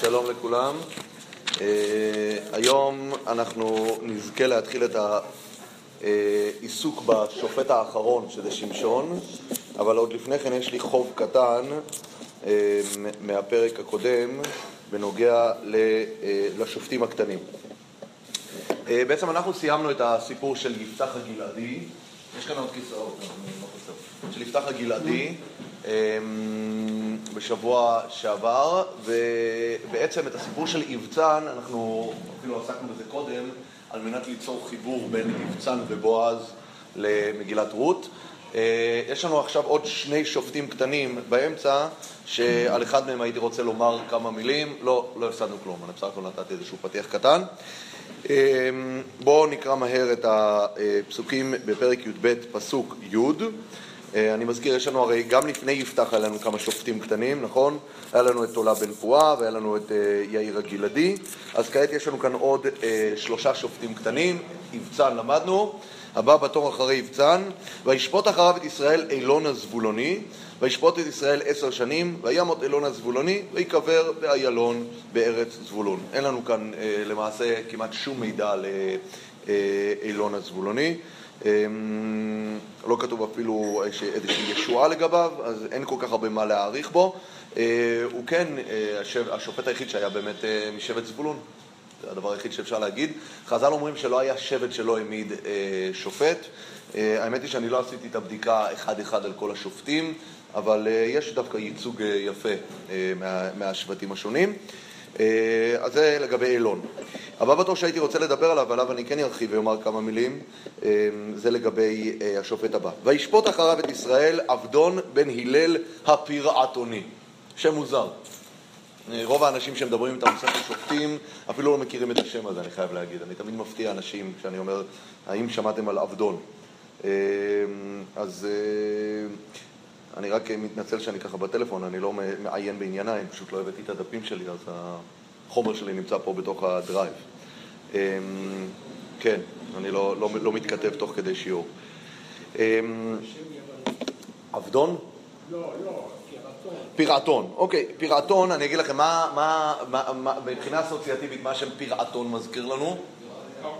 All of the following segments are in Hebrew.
שלום לכולם. Uh, היום אנחנו נזכה להתחיל את העיסוק בשופט האחרון, שזה שמשון, אבל עוד לפני כן יש לי חוב קטן uh, מהפרק הקודם בנוגע uh, לשופטים הקטנים. Uh, בעצם אנחנו סיימנו את הסיפור של יפתח הגלעדי, יש כאן עוד כיסאות, לא של יפתח הגלעדי. בשבוע שעבר, ובעצם את הסיפור של איבצן, אנחנו אפילו עסקנו בזה קודם, על מנת ליצור חיבור בין איבצן ובועז למגילת רות. אה, יש לנו עכשיו עוד שני שופטים קטנים באמצע, שעל אחד מהם הייתי רוצה לומר כמה מילים. לא, לא הפסדנו כלום, אני בסך הכל נתתי איזשהו פתיח קטן. אה, בואו נקרא מהר את הפסוקים בפרק י"ב, פסוק י'. אה, אני מזכיר, יש לנו הרי, גם לפני יפתח היה לנו כמה שופטים קטנים, נכון? היה לנו את עולה בן פועה והיה לנו את אה, יאיר הגלעדי, אז כעת יש לנו כאן עוד אה, שלושה שופטים קטנים, יבצן למדנו, הבא בתור אחרי יבצן, וישפוט אחריו את ישראל אילון הזבולוני, וישפוט את ישראל עשר שנים, וימות אילון הזבולוני, ויקבר באיילון בארץ זבולון. אין לנו כאן למעשה כמעט שום מידע על אילון הזבולוני. אמ, לא כתוב אפילו איזושהי ישועה לגביו, אז אין כל כך הרבה מה להעריך בו. אה, הוא כן אה, השופט היחיד שהיה באמת אה, משבט זבולון, זה הדבר היחיד שאפשר להגיד. חז"ל אומרים שלא היה שבט שלא העמיד שופט. האמת היא שאני לא עשיתי את הבדיקה אחד-אחד על כל השופטים, אבל יש דווקא ייצוג יפה מהשבטים השונים. אז זה לגבי אילון. הבא בתור שהייתי רוצה לדבר עליו, עליו אני כן ארחיב ואומר כמה מילים, אמ, זה לגבי אה, השופט הבא. וישפוט אחריו את ישראל עבדון בן הלל הפירעתוני. שם מוזר. אה, רוב האנשים שמדברים איתם בספר שופטים אפילו לא מכירים את השם הזה, אני חייב להגיד. אני תמיד מפתיע אנשים כשאני אומר, האם שמעתם על עבדון? אז אה, אני רק מתנצל שאני ככה בטלפון, אני לא מעיין בענייניי, פשוט לא הבאתי את הדפים שלי, אז החומר שלי נמצא פה בתוך הדרייב. אמ, כן, אני לא, לא, לא מתכתב תוך כדי שיעור. אמ, עבדון? לא, לא, פירטון. פירעתון, אוקיי, פירעתון, אני אגיד לכם, מה, מה, מה, מה מבחינה אסוציאטיבית, מה שם פירעתון מזכיר לנו?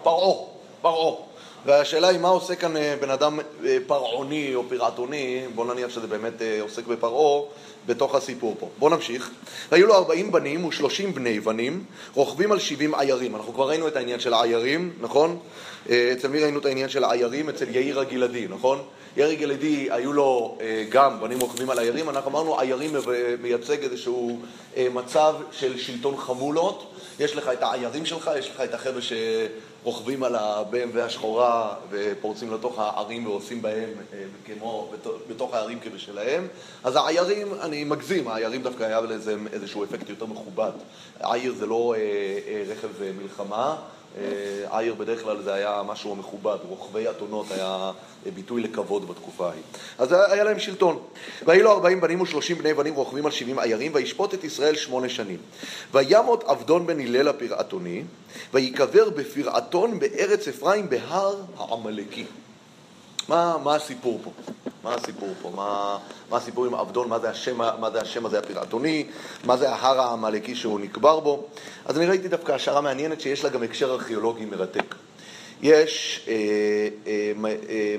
פרעה, פרעה. והשאלה היא מה עושה כאן אה, בן אדם אה, פרעוני או פירעתוני, בואו נניח שזה באמת אה, עוסק בפרעה, בתוך הסיפור פה. בואו נמשיך. והיו לו ארבעים בנים ושלושים בני בנים, רוכבים על שבעים עיירים. אנחנו כבר ראינו את העניין של העיירים, נכון? אצל מי ראינו את העניין של העיירים? אצל יאיר הגלעדי, נכון? יאיר הגלעדי היו לו גם בנים רוכבים על עיירים, אנחנו אמרנו עיירים מייצג איזשהו מצב של שלטון חמולות. יש לך את העיירים שלך, יש לך את החבר'ה שרוכבים על ה-BMW השחורה ופורצים לתוך הערים ועושים בהם אה, כמו, בתוך הערים כבשלהם. אז העיירים, אני מגזים, העיירים דווקא היה לזה איזשהו אפקט יותר מכובד. העיר זה לא אה, אה, רכב מלחמה. עיר בדרך כלל זה היה משהו מכובד, רוכבי אתונות היה ביטוי לכבוד בתקופה ההיא. אז היה להם שלטון. והיו לו ארבעים בנים ושלושים בני בנים רוכבים על שבעים עיירים, וישפוט את ישראל שמונה שנים. וימות עבדון בן הלל הפרעתוני, ויקבר בפרעתון בארץ אפרים בהר העמלקי. מה, מה הסיפור פה? מה הסיפור פה? מה, מה הסיפור עם עבדון? מה זה השם, מה זה השם הזה הפירעתוני? מה זה ההר העמלקי שהוא נקבר בו? אז אני ראיתי דווקא השערה מעניינת שיש לה גם הקשר ארכיאולוגי מרתק. יש אה, אה, אה,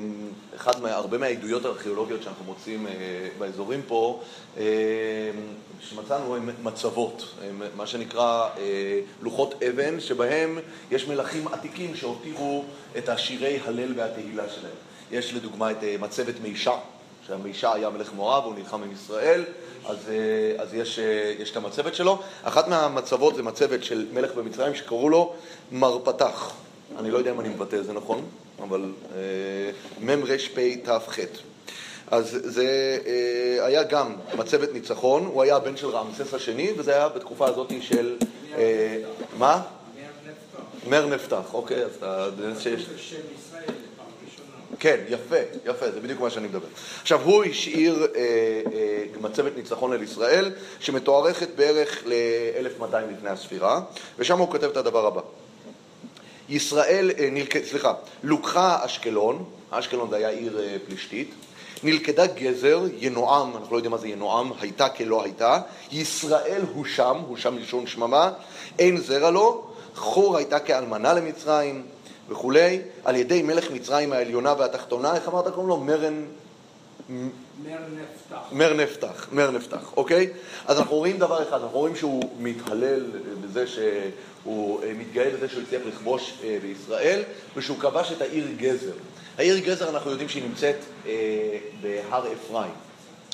אחד מה, הרבה מהעדויות הארכיאולוגיות שאנחנו מוצאים אה, באזורים פה, אה, שמצאנו הן מצבות, הם, מה שנקרא אה, לוחות אבן, שבהם יש מלכים עתיקים שהותירו את השירי הלל והתהילה שלהם. יש לדוגמה את אה, מצבת מישה, שהמישה היה מלך מואב, הוא נלחם עם ישראל, אז, אה, אז יש, אה, יש את המצבת שלו. אחת מהמצבות זה מצבת של מלך במצרים שקראו לו מר אני לא יודע אם אני מבטא את זה נכון, אבל מ"רפ"תח. אז זה היה גם מצבת ניצחון, הוא היה הבן של רעמסס השני, וזה היה בתקופה הזאת של... מה? מר נפתח, אוקיי, אז אתה... כן, יפה, יפה, זה בדיוק מה שאני מדבר. עכשיו, הוא השאיר אה, אה, מצבת ניצחון על ישראל, שמתוארכת בערך ל-1200 לפני הספירה, ושם הוא כותב את הדבר הבא. ישראל, אה, נלק... סליחה, לוקחה אשקלון, אשקלון זה היה עיר אה, פלישתית, נלכדה גזר, ינועם, אנחנו לא יודעים מה זה ינועם, הייתה כלא הייתה, ישראל הוא שם, הוא שם מלשון שממה, אין זרע לו, חור הייתה כאלמנה למצרים וכולי, על ידי מלך מצרים העליונה והתחתונה, איך אמרת קוראים לו? מרן... מר נפתח. מר נפתח, מר נפתח, אוקיי? אז אנחנו רואים דבר אחד, אנחנו רואים שהוא מתהלל בזה שהוא אה, מתגאה בזה שהוא הצליח לכבוש אה, בישראל ושהוא כבש את העיר גזר. העיר גזר, אנחנו יודעים שהיא נמצאת אה, בהר אפרים.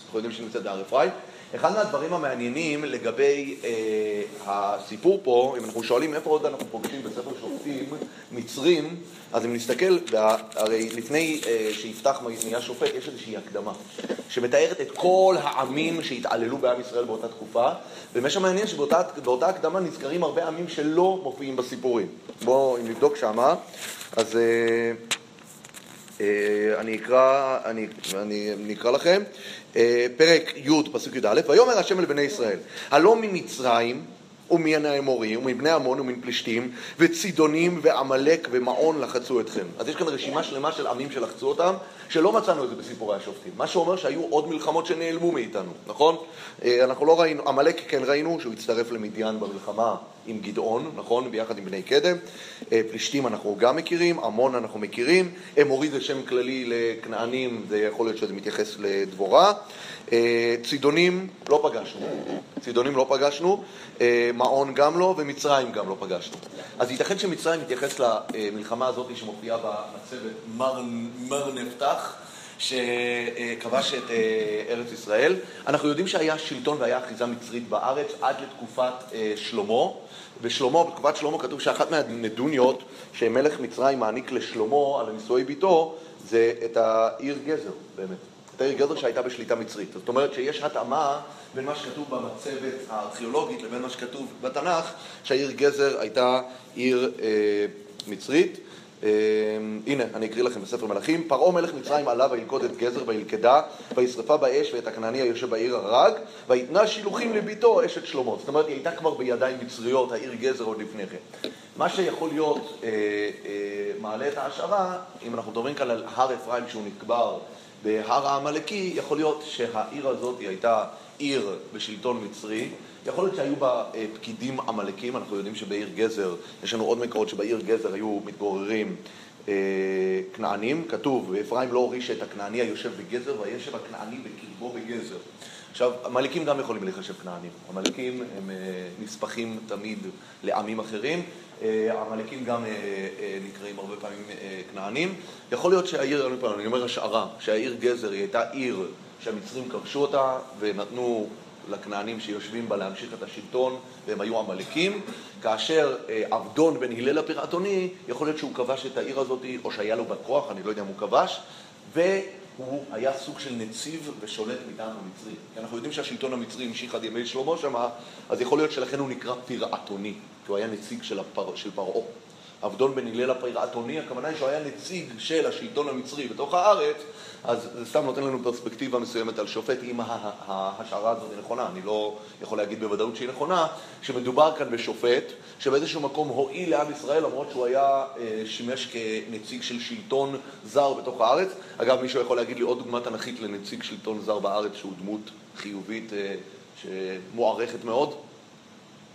אנחנו יודעים שהיא נמצאת בהר אפרים. אחד מהדברים המעניינים לגבי אה, הסיפור פה, אם אנחנו שואלים איפה עוד אנחנו פוגשים בספר שופטים מצרים, אז אם נסתכל, הרי לפני אה, שיפתח נהיה שופט, יש איזושהי הקדמה, שמתארת את כל העמים שהתעללו בעם ישראל באותה תקופה, ומה שמעניין שבאותה הקדמה נזכרים הרבה עמים שלא מופיעים בסיפורים. בואו, נבדוק שמה, אז... אה, אני אקרא, אני, אני, אני אקרא לכם, אה, פרק י', פסוק י"א, ויאמר השם אל בני ישראל, הלא ממצרים ומן האמורים, ומבני עמון ומן פלישתים, וצידונים ועמלק ומעון לחצו אתכם. אז יש כאן רשימה שלמה של עמים שלחצו אותם, שלא מצאנו את זה בסיפורי השופטים. מה שאומר שהיו עוד מלחמות שנעלמו מאיתנו, נכון? אה, אנחנו לא ראינו, עמלק כן ראינו, שהוא הצטרף למדיין במלחמה עם גדעון, נכון? ביחד עם בני קדם. אה, פלישתים אנחנו גם מכירים, עמון אנחנו מכירים. אמורי זה שם כללי לכנענים, זה יכול להיות שזה מתייחס לדבורה. אה, צידונים לא פגשנו, צידונים לא פגשנו, אה, מעון גם לא ומצרים גם לא פגשנו. אז ייתכן שמצרים מתייחס למלחמה הזאת שמופיעה במצבת מר, מר נפתח, שכבש את אה, ארץ ישראל. אנחנו יודעים שהיה שלטון והיה אחיזה מצרית בארץ עד לתקופת שלמה. בשלמה, בתקופת שלמה כתוב שאחת מהנדוניות שמלך מצרים מעניק לשלמה על הנישואי ביתו זה את העיר גזר, באמת. את העיר גזר שהייתה בשליטה מצרית. זאת אומרת שיש התאמה בין מה שכתוב במצבת הארכיאולוגית לבין מה שכתוב בתנ"ך, שהעיר גזר הייתה עיר אה, מצרית. אה, הנה, אני אקריא לכם בספר מלכים. פרעה מלך מצרים עלה וילכוד את גזר וילכדה, וישרפה באש ואת הכנעני היושב בעיר הרג, ויתנה שילוחים לביתו אשת שלמה. זאת אומרת, היא הייתה כבר בידיים מצריות, העיר גזר עוד לפני כן. מה שיכול להיות אה, אה, מעלה את ההשערה, אם אנחנו מדברים כאן על הר אפרים שהוא נקבר בהר העמלקי, יכול להיות שהעיר הזאת הייתה עיר בשלטון מצרי, יכול להיות שהיו בה אה, פקידים עמלקים, אנחנו יודעים שבעיר גזר, יש לנו עוד מקורות שבעיר גזר היו מתגוררים אה, כנענים, כתוב, ואפרים לא הוריש את הכנעני היושב בגזר, וישב הכנעני בקרבו בגזר. עכשיו, עמלקים גם יכולים להיחשב כנענים. עמלקים הם אה, נספחים תמיד לעמים אחרים. עמלקים גם נקראים הרבה פעמים כנענים. יכול להיות שהעיר, אני אומר השערה, שהעיר גזר היא הייתה עיר שהמצרים כבשו אותה ונתנו לכנענים שיושבים בה להמשיך את השלטון, והם היו עמלקים, כאשר עבדון בן הלל הפירעתוני, יכול להיות שהוא כבש את העיר הזאת, או שהיה לו בכוח, אני לא יודע אם הוא כבש, והוא היה סוג של נציב ושולט מטעם המצרי. כי אנחנו יודעים שהשלטון המצרי המשיך עד ימי שלמה שמה, אז יכול להיות שלכן הוא נקרא פירעתוני, כי הוא היה נציג של, הפר... של פרעה. עבדון בן הלל הפירעתוני, הכוונה היא שהוא היה נציג של השלטון המצרי בתוך הארץ, אז זה סתם נותן לנו פרספקטיבה מסוימת על שופט, אם ההשערה הזאת היא נכונה, אני לא יכול להגיד בוודאות שהיא נכונה, שמדובר כאן בשופט שבאיזשהו מקום הועיל לעם ישראל למרות שהוא היה אה, שימש כנציג של שלטון זר בתוך הארץ. אגב, מישהו יכול להגיד לי עוד דוגמה תנכית לנציג שלטון זר בארץ שהוא דמות חיובית אה, שמוערכת מאוד?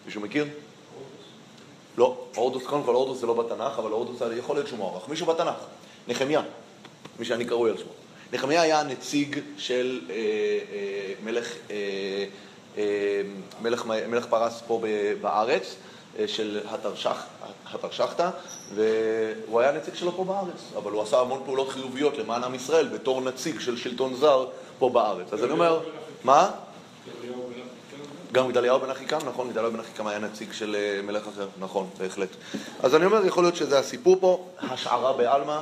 מישהו מכיר? לא, הורדוס, קודם כל הורדוס זה לא בתנ"ך, אבל הורדוס יכול להיות שהוא מוערך. מישהו בתנ"ך, נחמיה, מי שאני קרוי על שמו. נחמיה היה נציג של אה, אה, מלך, אה, מלך, מלך פרס פה בארץ, של התרשח, התרשחתא, והוא היה נציג שלו פה בארץ, אבל הוא עשה המון פעולות חיוביות למען עם ישראל בתור נציג של שלטון זר פה בארץ. אז אני אומר, מה? גם גדליהו בן אחיקם, נכון, גדליהו בן אחיקם היה נציג של מלך אחר, נכון, בהחלט. אז אני אומר, יכול להיות שזה הסיפור פה, השערה בעלמא,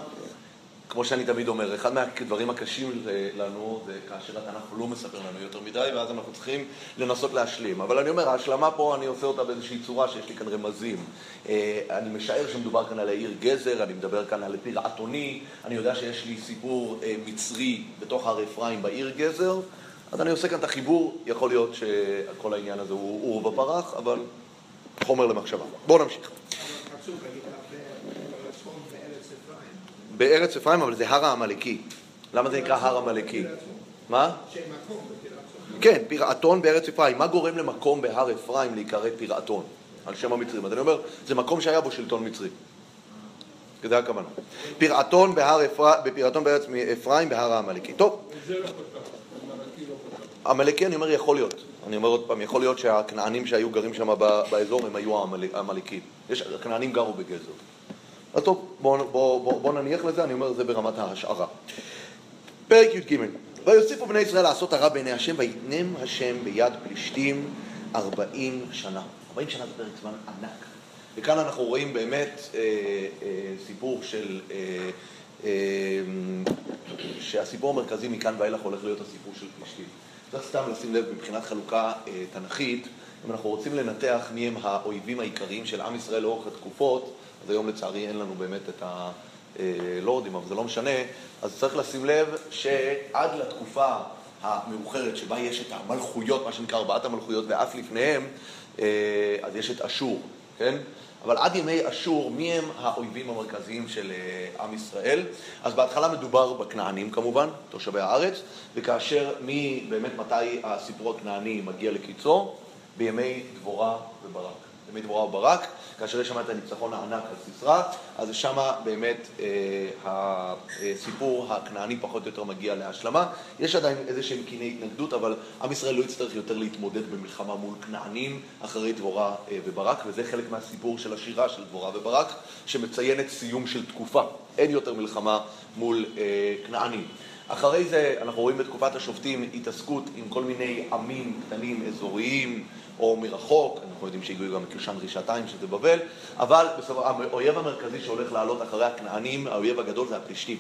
כמו שאני תמיד אומר, אחד מהדברים הקשים לנו זה כאשר התנ"ך לא מספר לנו יותר מדי, ואז אנחנו צריכים לנסות להשלים. אבל אני אומר, ההשלמה פה, אני עושה אותה באיזושהי צורה שיש לי כאן רמזים. אה, אני משער שמדובר כאן על העיר גזר, אני מדבר כאן על פירעתוני, אני יודע שיש לי סיפור אה, מצרי בתוך הר אפרים בעיר גזר, אז אני עושה כאן את החיבור, יכול להיות שכל העניין הזה הוא עורבא פרח, אבל חומר למחשבה. בואו נמשיך. בארץ אפרים, אבל זה הר העמלקי. למה זה נקרא הר עמלקי? מה? כן, פירעתון בארץ אפרים. מה גורם למקום בהר אפרים להיקרא פירעתון? על שם המצרים. אז אני אומר, זה מקום שהיה בו שלטון מצרי. זה הכוונה. פירעתון בהר אפרים, בפירעתון בארץ אפרים בהר העמלקי. טוב. עמלקי אני אומר, יכול להיות. אני אומר עוד פעם, יכול להיות שהכנענים שהיו גרים שם באזור הם היו העמל- העמלקים. הכנענים גרו בגזר. אז טוב, בואו בוא, בוא, בוא נניח לזה, אני אומר, זה ברמת ההשערה. פרק י"ג: ויוסיפו בני ישראל לעשות הרע בעיני השם, ויתנם השם ביד פלישתים ארבעים שנה. ארבעים שנה זה פרק זמן ענק. וכאן אנחנו רואים באמת אה, אה, סיפור של... אה, אה, שהסיפור המרכזי מכאן ואילך הולך להיות הסיפור של פלישתים. צריך סתם לשים לב מבחינת חלוקה אה, תנכית, אם אנחנו רוצים לנתח מי הם האויבים העיקריים של עם ישראל לאורך התקופות, אז היום לצערי אין לנו באמת את הלורדים, אבל זה לא משנה, אז צריך לשים לב שעד לתקופה המאוחרת שבה יש את המלכויות, מה שנקרא ארבעת המלכויות, ואף לפניהם, אה, אז יש את אשור, כן? אבל עד ימי אשור, מי הם האויבים המרכזיים של אה, עם ישראל? אז בהתחלה מדובר בכנענים כמובן, תושבי הארץ, וכאשר מי, באמת מתי הסיפור הכנעני מגיע לקיצו? בימי דבורה וברק. בימי דבורה וברק, כאשר יש שם את הניצחון הענק על סיסרא, אז שם באמת אה, הסיפור הכנעני פחות או יותר מגיע להשלמה. יש עדיין איזה שהם קיני התנגדות, אבל עם ישראל לא יצטרך יותר להתמודד במלחמה מול כנענים אחרי דבורה אה, וברק, וזה חלק מהסיפור של השירה של דבורה וברק, שמציינת סיום של תקופה. אין יותר מלחמה מול אה, כנענים. אחרי זה אנחנו רואים בתקופת השופטים התעסקות עם כל מיני עמים קטנים, אזוריים, או מרחוק, אנחנו יודעים שהגיעו גם את יושן רישתיים, שזה בבל, אבל בסוף, האויב המרכזי שהולך לעלות אחרי הכנענים, האויב הגדול זה הפלישתים.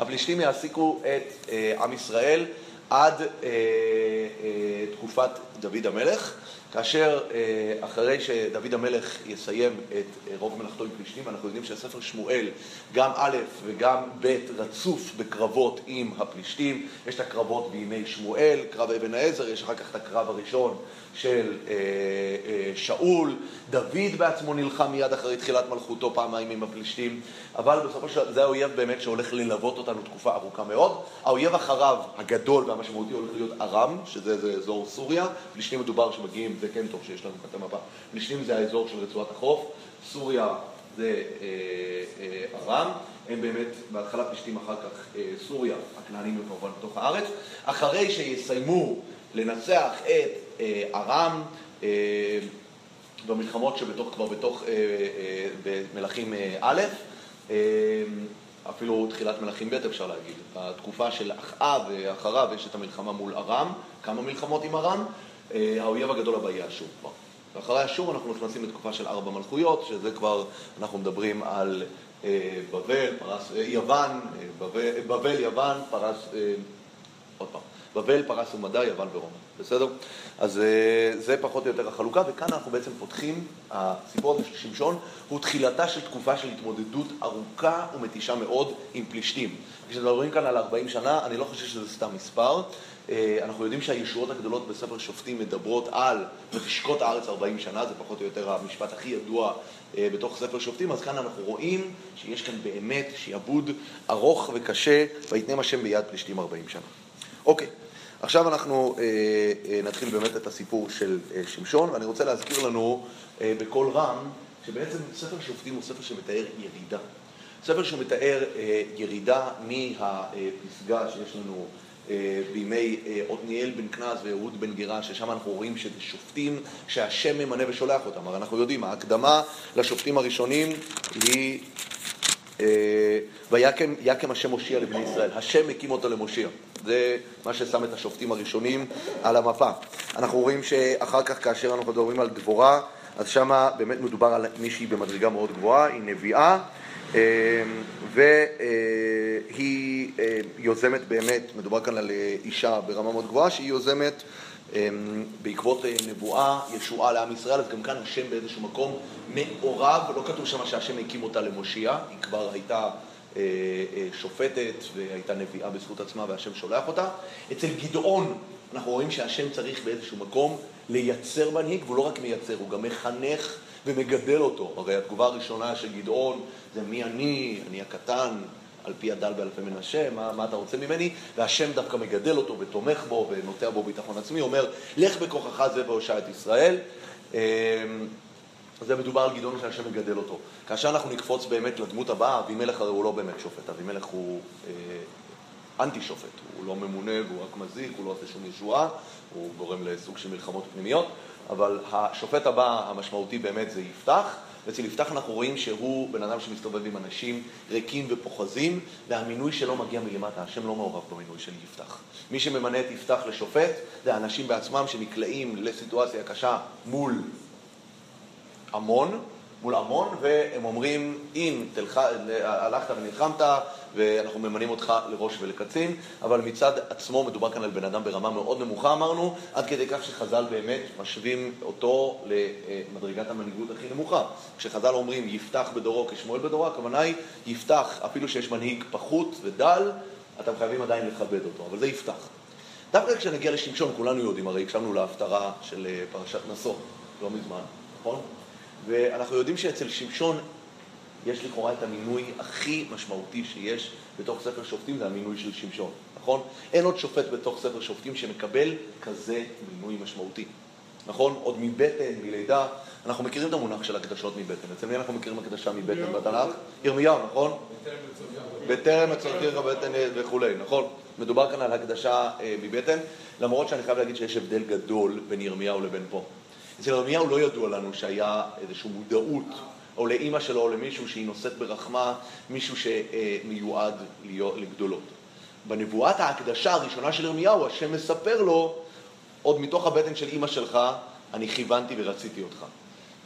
הפלישתים יעסיקו את אה, עם ישראל עד אה, אה, תקופת דוד המלך, כאשר אה, אחרי שדוד המלך יסיים את אה, רוב מלאכתו עם פלישתים, אנחנו יודעים שספר שמואל, גם א' וגם ב', רצוף בקרבות עם הפלישתים. יש את הקרבות בימי שמואל, קרב אבן העזר, יש אחר כך את הקרב הראשון של אה, שאול, דוד בעצמו נלחם מיד אחרי תחילת מלכותו פעמיים עם הפלישתים, אבל בסופו של דבר זה האויב באמת שהולך ללוות אותנו תקופה ארוכה מאוד. האויב אחריו, הגדול והמשמעותי, הולך להיות ארם, שזה זה אזור סוריה, פלישתים מדובר שמגיעים, זה כן שיש לנו כאן את המפה, פלישתים זה האזור של רצועת החוף, סוריה זה אה, אה, ארם, הם באמת בהתחלה פלישתים, אחר כך אה, סוריה, הכנענים הם כמובן בתוך הארץ. אחרי שיסיימו לנצח את ארם במלחמות שבתוך, כבר בתוך במלכים א', אפילו תחילת מלכים ב' אפשר להגיד. בתקופה של אחאב ואחריו יש את המלחמה מול ארם, כמה מלחמות עם ארם, האויב הגדול הבא יהיה אשור כבר. ואחרי אשור אנחנו נכנסים לתקופה של ארבע מלכויות, שזה כבר, אנחנו מדברים על אה, בבל, פרס, אה, יוון, אה, בבל, בבל, יוון, פרס, אה, עוד פעם, בבל, פרס ומדע, יוון ורומא, בסדר? אז אה, זה פחות או יותר החלוקה, וכאן אנחנו בעצם פותחים, הסיפור הזה של שמשון הוא תחילתה של תקופה של התמודדות ארוכה ומתישה מאוד עם פלישתים. כשמדברים כאן על 40 שנה, אני לא חושב שזה סתם מספר. אה, אנחנו יודעים שהישועות הגדולות בספר שופטים מדברות על ותשקוט הארץ 40 שנה, זה פחות או יותר המשפט הכי ידוע אה, בתוך ספר שופטים, אז כאן אנחנו רואים שיש כאן באמת שיעבוד ארוך וקשה, ויתנם השם ביד פלישתים 40 שנה. אוקיי, עכשיו אנחנו אה, נתחיל באמת את הסיפור של שמשון, ואני רוצה להזכיר לנו בקול רם, שבעצם ספר שופטים הוא ספר שמתאר ירידה. ספר שמתאר ירידה מהפסגה שיש לנו בימי אה, עתניאל בן כנז ואהוד בן גרה, ששם אנחנו רואים שזה שופטים שהשם ממנה ושולח אותם. הרי אנחנו יודעים, ההקדמה לשופטים הראשונים היא אה, ויקם יקם השם מושיע לבני ישראל. השם הקים אותו למושיע. זה מה ששם את השופטים הראשונים על המפה. אנחנו רואים שאחר כך, כאשר אנחנו מדברים על דבורה, אז שם באמת מדובר על מישהי במדרגה מאוד גבוהה, היא נביאה. אה, והיא אה, יוזמת באמת, מדובר כאן על אה, אישה ברמה מאוד גבוהה, שהיא יוזמת בעקבות נבואה, ישועה לעם ישראל, אז גם כאן השם באיזשהו מקום מעורב, לא כתוב שם שהשם הקים אותה למושיע, היא כבר הייתה שופטת והייתה נביאה בזכות עצמה והשם שולח אותה. אצל גדעון אנחנו רואים שהשם צריך באיזשהו מקום לייצר מנהיג, והוא לא רק מייצר, הוא גם מחנך ומגדל אותו. הרי התגובה הראשונה של גדעון זה מי אני, אני הקטן, על פי הדל באלפי מנשה, מה, מה אתה רוצה ממני? והשם דווקא מגדל אותו ותומך בו ונוטע בו ביטחון עצמי, אומר, לך בכוחך זה והושע את ישראל. אמ, זה מדובר על גדעון שהשם מגדל אותו. כאשר אנחנו נקפוץ באמת לדמות הבאה, אבימלך הרי הוא לא באמת שופט, אבימלך הוא אה, אנטי שופט, הוא לא ממונה והוא רק מזיק, הוא לא עושה שום ישועה, הוא גורם לסוג של מלחמות פנימיות, אבל השופט הבא המשמעותי באמת זה יפתח, ואצל יפתח אנחנו רואים שהוא בן אדם שמסתובב עם אנשים ריקים ופוחזים, והמינוי שלו מגיע מלמטה, השם לא מעורב במינוי של יפתח. מי שממנה את יפתח לשופט, זה האנשים בעצמם שנקלעים לסיטואציה קשה מול המון, מול המון, והם אומרים, אם תלך, הלכת ונלחמת, ואנחנו ממנים אותך לראש ולקצין, אבל מצד עצמו מדובר כאן על בן אדם ברמה מאוד נמוכה, אמרנו, עד כדי כך שחז"ל באמת משווים אותו למדרגת המנהיגות הכי נמוכה. כשחז"ל אומרים יפתח בדורו כשמואל בדורו, הכוונה היא יפתח, אפילו שיש מנהיג פחות ודל, אתם חייבים עדיין לכבד אותו, אבל זה יפתח. דווקא כשנגיע לשמשון, כולנו יודעים, הרי הקשבנו להפטרה של אה, פרשת נשוא, לא מזמן, נכון? ואנחנו יודעים שאצל שמשון יש לכאורה את המינוי הכי משמעותי שיש בתוך ספר שופטים, זה המינוי של שמשון, נכון? אין עוד שופט בתוך ספר שופטים שמקבל כזה מינוי משמעותי, נכון? עוד מבטן, מלידה, אנחנו מכירים את המונח של הקדשות מבטן. אצל מי אנחנו מכירים הקדשה מבטן בתנ"ך? ירמיהו, נכון? בטרם אצלתיך בטן וכולי, נכון? מדובר כאן על הקדשה אה, מבטן, למרות שאני חייב להגיד שיש הבדל גדול בין ירמיהו לבין פה. אצל ירמיהו לא ידוע לנו שהיה איזושהי מודעות, או לאימא שלו או למישהו שהיא נושאת ברחמה, מישהו שמיועד לגדולות. בנבואת ההקדשה הראשונה של ירמיהו, השם מספר לו, עוד מתוך הבטן של אימא שלך, אני כיוונתי ורציתי אותך.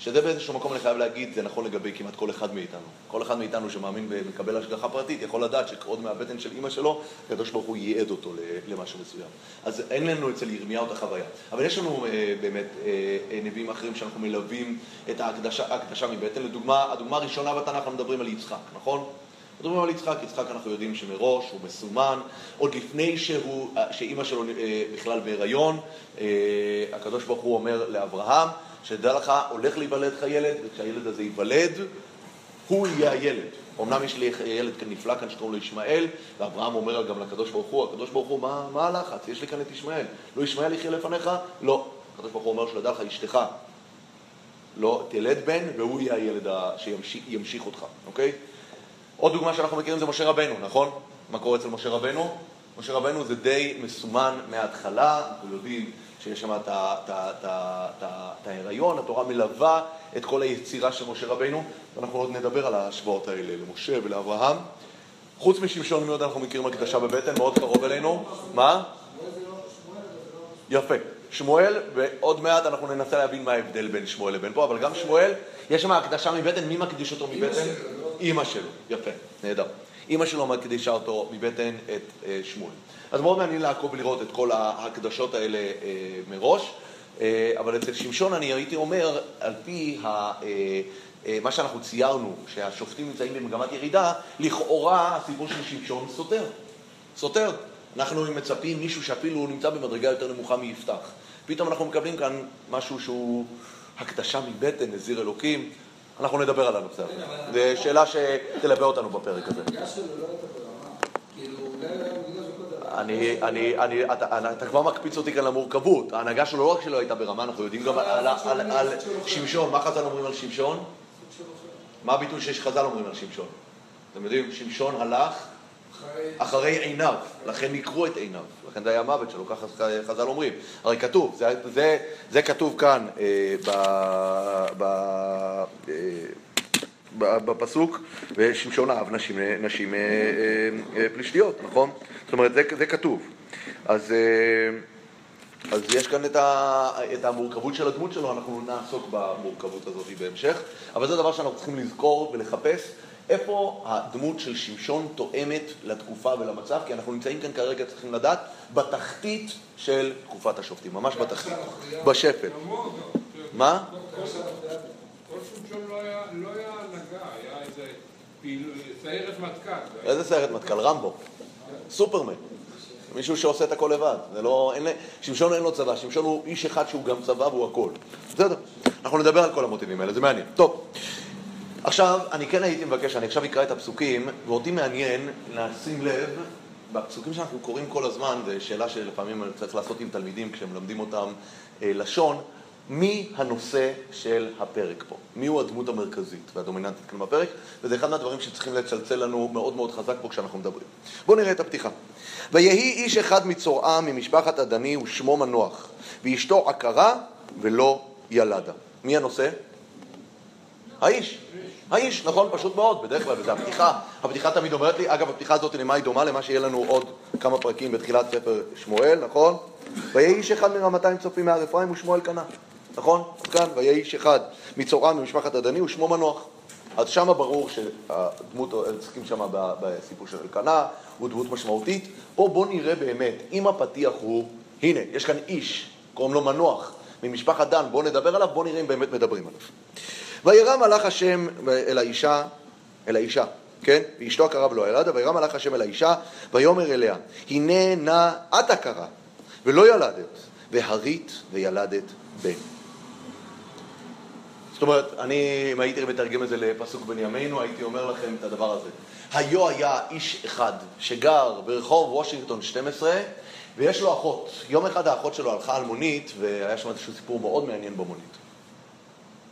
שזה באיזשהו מקום אני חייב להגיד, זה נכון לגבי כמעט כל אחד מאיתנו. כל אחד מאיתנו שמאמין ומקבל השגחה פרטית יכול לדעת שעוד מהבטן של אימא שלו, הקדוש ברוך הוא ייעד אותו למשהו מסוים. אז אין לנו אצל ירמיהו את החוויה. אבל יש לנו אה, באמת אה, אה, נביאים אחרים שאנחנו מלווים את ההקדשה, ההקדשה מבטן. לדוגמה, הדוגמה הראשונה בתנ"ך, אנחנו מדברים על יצחק, נכון? מדברים על יצחק, יצחק אנחנו יודעים שמראש הוא מסומן, עוד לפני שהוא, שאימא שלו בכלל בהיריון, הקדוש ברוך הוא אומר לאברהם, שתדע לך, הולך להיוולד לך ילד, וכשהילד הזה ייוולד, הוא יהיה הילד. אמנם יש לי ילד נפלא כאן שקוראים לו ישמעאל, ואברהם אומר גם לקדוש ברוך הוא, הקדוש ברוך הוא, מה, מה הלחץ? יש לי כאן את ישמעאל. לא ישמעאל יחיה לפניך? לא. הקדוש ברוך הוא אומר שלדע לך, אשתך לא תלד בן, והוא יהיה הילד שימשיך אותך, אוקיי? עוד דוגמה שאנחנו מכירים זה משה רבנו, נכון? מה קורה אצל משה רבנו? משה רבנו זה די מסומן מההתחלה, אנחנו יודעים שיש שם את ההיריון, התורה מלווה את כל היצירה של משה רבינו, ואנחנו עוד נדבר על ההשוואות האלה למשה ולאברהם. חוץ משמשון מי עוד אנחנו מכירים הקדשה בבטן, מאוד קרוב אלינו. מה? יפה. שמואל, ועוד מעט אנחנו ננסה להבין מה ההבדל בין שמואל לבין פה, אבל גם שמואל, יש שם הקדשה מבטן, מי מקדיש אותו מבטן? אימא שלו. יפה, נהדר. אימא שלו מקדישה אותו מבטן את אה, שמואל. אז מאוד מעניין לעקוב ולראות את כל ההקדשות האלה אה, מראש, אה, אבל אצל שמשון אני הייתי אומר, על פי ה... מה שאנחנו ציירנו, שהשופטים נמצאים במגמת ירידה, לכאורה הסיפור של שמשון סותר. סותר. אנחנו מצפים מישהו שאפילו נמצא במדרגה יותר נמוכה מיפתח. פתאום אנחנו מקבלים כאן משהו שהוא הקדשה מבטן, נזיר אלוקים. אנחנו נדבר על הנושא הזה. זו שאלה שתלווה אותנו בפרק הזה. אני, אני, אני, אתה, אתה כבר מקפיץ אותי כאן למורכבות. ההנהגה שלו לא רק שלא הייתה ברמה, אנחנו יודעים גם על, על, על, על שמשון. מה חז"ל אומרים על שמשון? מה הביטוי שיש חז"ל אומרים על שמשון? אתם יודעים, שמשון הלך אחרי עיניו, לכן נקרו את עיניו, לכן זה היה המוות שלו, ככה חז"ל אומרים. הרי כתוב, זה, זה, זה כתוב כאן אה, ב, ב, אה, בפסוק, ושמשון אהב נשים, נשים אה, אה, פלישתיות, נכון? זאת אומרת, זה, זה כתוב. אז, אה, אז יש כאן את, ה, את המורכבות של הדמות שלו, אנחנו נעסוק במורכבות הזאת בהמשך, אבל זה דבר שאנחנו צריכים לזכור ולחפש. איפה הדמות של שמשון תואמת לתקופה ולמצב? כי אנחנו נמצאים כאן כרגע, צריכים לדעת, בתחתית של תקופת השופטים, ממש בתחתית, בשפל. מה? סיירת מטכ"ל. איזה סיירת מטכ"ל? רמבו. סופרמן. מישהו שעושה את הכל לבד. זה לא, אין, שמשון אין לו צבא, שמשון הוא איש אחד שהוא גם צבא והוא הכל. בסדר, אנחנו נדבר על כל המוטיבים האלה, זה מעניין. טוב, עכשיו, אני כן הייתי מבקש, אני עכשיו אקרא את הפסוקים, ואותי מעניין לשים לב, בפסוקים שאנחנו קוראים כל הזמן, זו שאלה שלפעמים אני צריך לעשות עם תלמידים כשהם מלמדים אותם אה, לשון, מי הנושא של הפרק פה? מי הוא הדמות המרכזית והדומיננטית כאן בפרק? וזה אחד מהדברים שצריכים לצלצל לנו מאוד מאוד חזק פה כשאנחנו מדברים. בואו נראה את הפתיחה. ויהי איש אחד מצורעה ממשפחת עדני ושמו מנוח, ואשתו עקרה ולא ילדה. מי הנושא? האיש. האיש, נכון, פשוט מאוד, בדרך כלל, וזו הפתיחה. הפתיחה תמיד אומרת לי, אגב, הפתיחה הזאת למה היא דומה? למה שיהיה לנו עוד כמה פרקים בתחילת ספר שמואל, נכון? ויהי איש אחד מרמתיים צופים מהר אפרים ושמואל קנה. נכון? כאן, ויהי איש אחד מצורעה ממשפחת עדני ושמו מנוח. אז שמה ברור שהדמות, צריכים שמה בסיפור של אלקנה, הוא דמות משמעותית. פה בוא נראה באמת, אם הפתיח הוא, הנה, יש כאן איש, קוראים לו מנוח, ממשפחת דן, בואו נדבר עליו, בואו נראה אם באמת מדברים עליו. וירא מלאך השם אל האישה, אל האישה, כן? ואשתו הקרה ולא ילדה, וירא מלאך השם אל האישה, ויאמר אליה, הנה נא את הקרה, ולא ילדת, והרית וילדת בן. זאת אומרת, אני, אם הייתי מתרגם את זה לפסוק בן ימינו, הייתי אומר לכם את הדבר הזה. היו היה איש אחד שגר ברחוב וושינגטון 12, ויש לו אחות. יום אחד האחות שלו הלכה על מונית, והיה שם איזשהו סיפור מאוד מעניין במונית.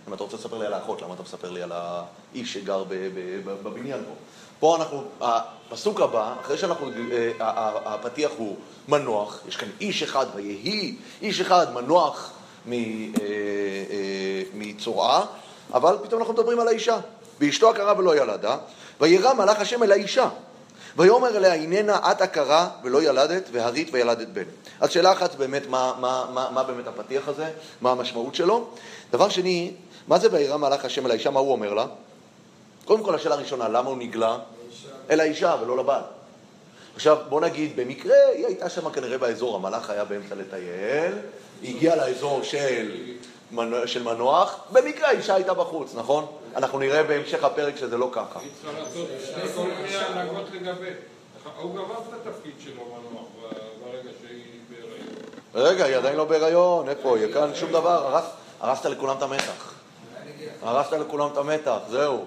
אם אתה רוצה לספר לי על האחות, למה אתה מספר לי על האיש שגר בבניין פה? פה אנחנו, הפסוק הבא, אחרי שאנחנו, אה, הפתיח הוא מנוח, יש כאן איש אחד ויהי, איש אחד מנוח אה, אה, מצורעה, אבל פתאום אנחנו מדברים על האישה. ואשתו עקרה ולא ילדה, וירא מלאך השם אל האישה. ויאמר אליה, הננה את עקרה ולא ילדת, והרית וילדת בן. אז שאלה אחת באמת, מה, מה, מה, מה באמת הפתיח הזה, מה המשמעות שלו. דבר שני, מה זה וירא מלאך השם אל האישה, מה הוא אומר לה? קודם כל השאלה הראשונה, למה הוא נגלה? אל האישה ולא לבעל. עכשיו, בוא נגיד, במקרה היא הייתה שם כנראה באזור, המלאך היה באמצע לטייל, היא הגיעה לאזור של, של מנוח, במקרה האישה הייתה בחוץ, נכון? אנחנו נראה בהמשך הפרק שזה לא ככה. היא צריכה לעשות הכל מהנהגות לגבי. הוא גמר את התפקיד שלו, מנוח, ברגע שהיא בהיריון. רגע, היא עדיין לא בהיריון, איפה? היא כאן שום דבר, הרסת לכולם את המתח. הרסת לכולם את המתח, זהו.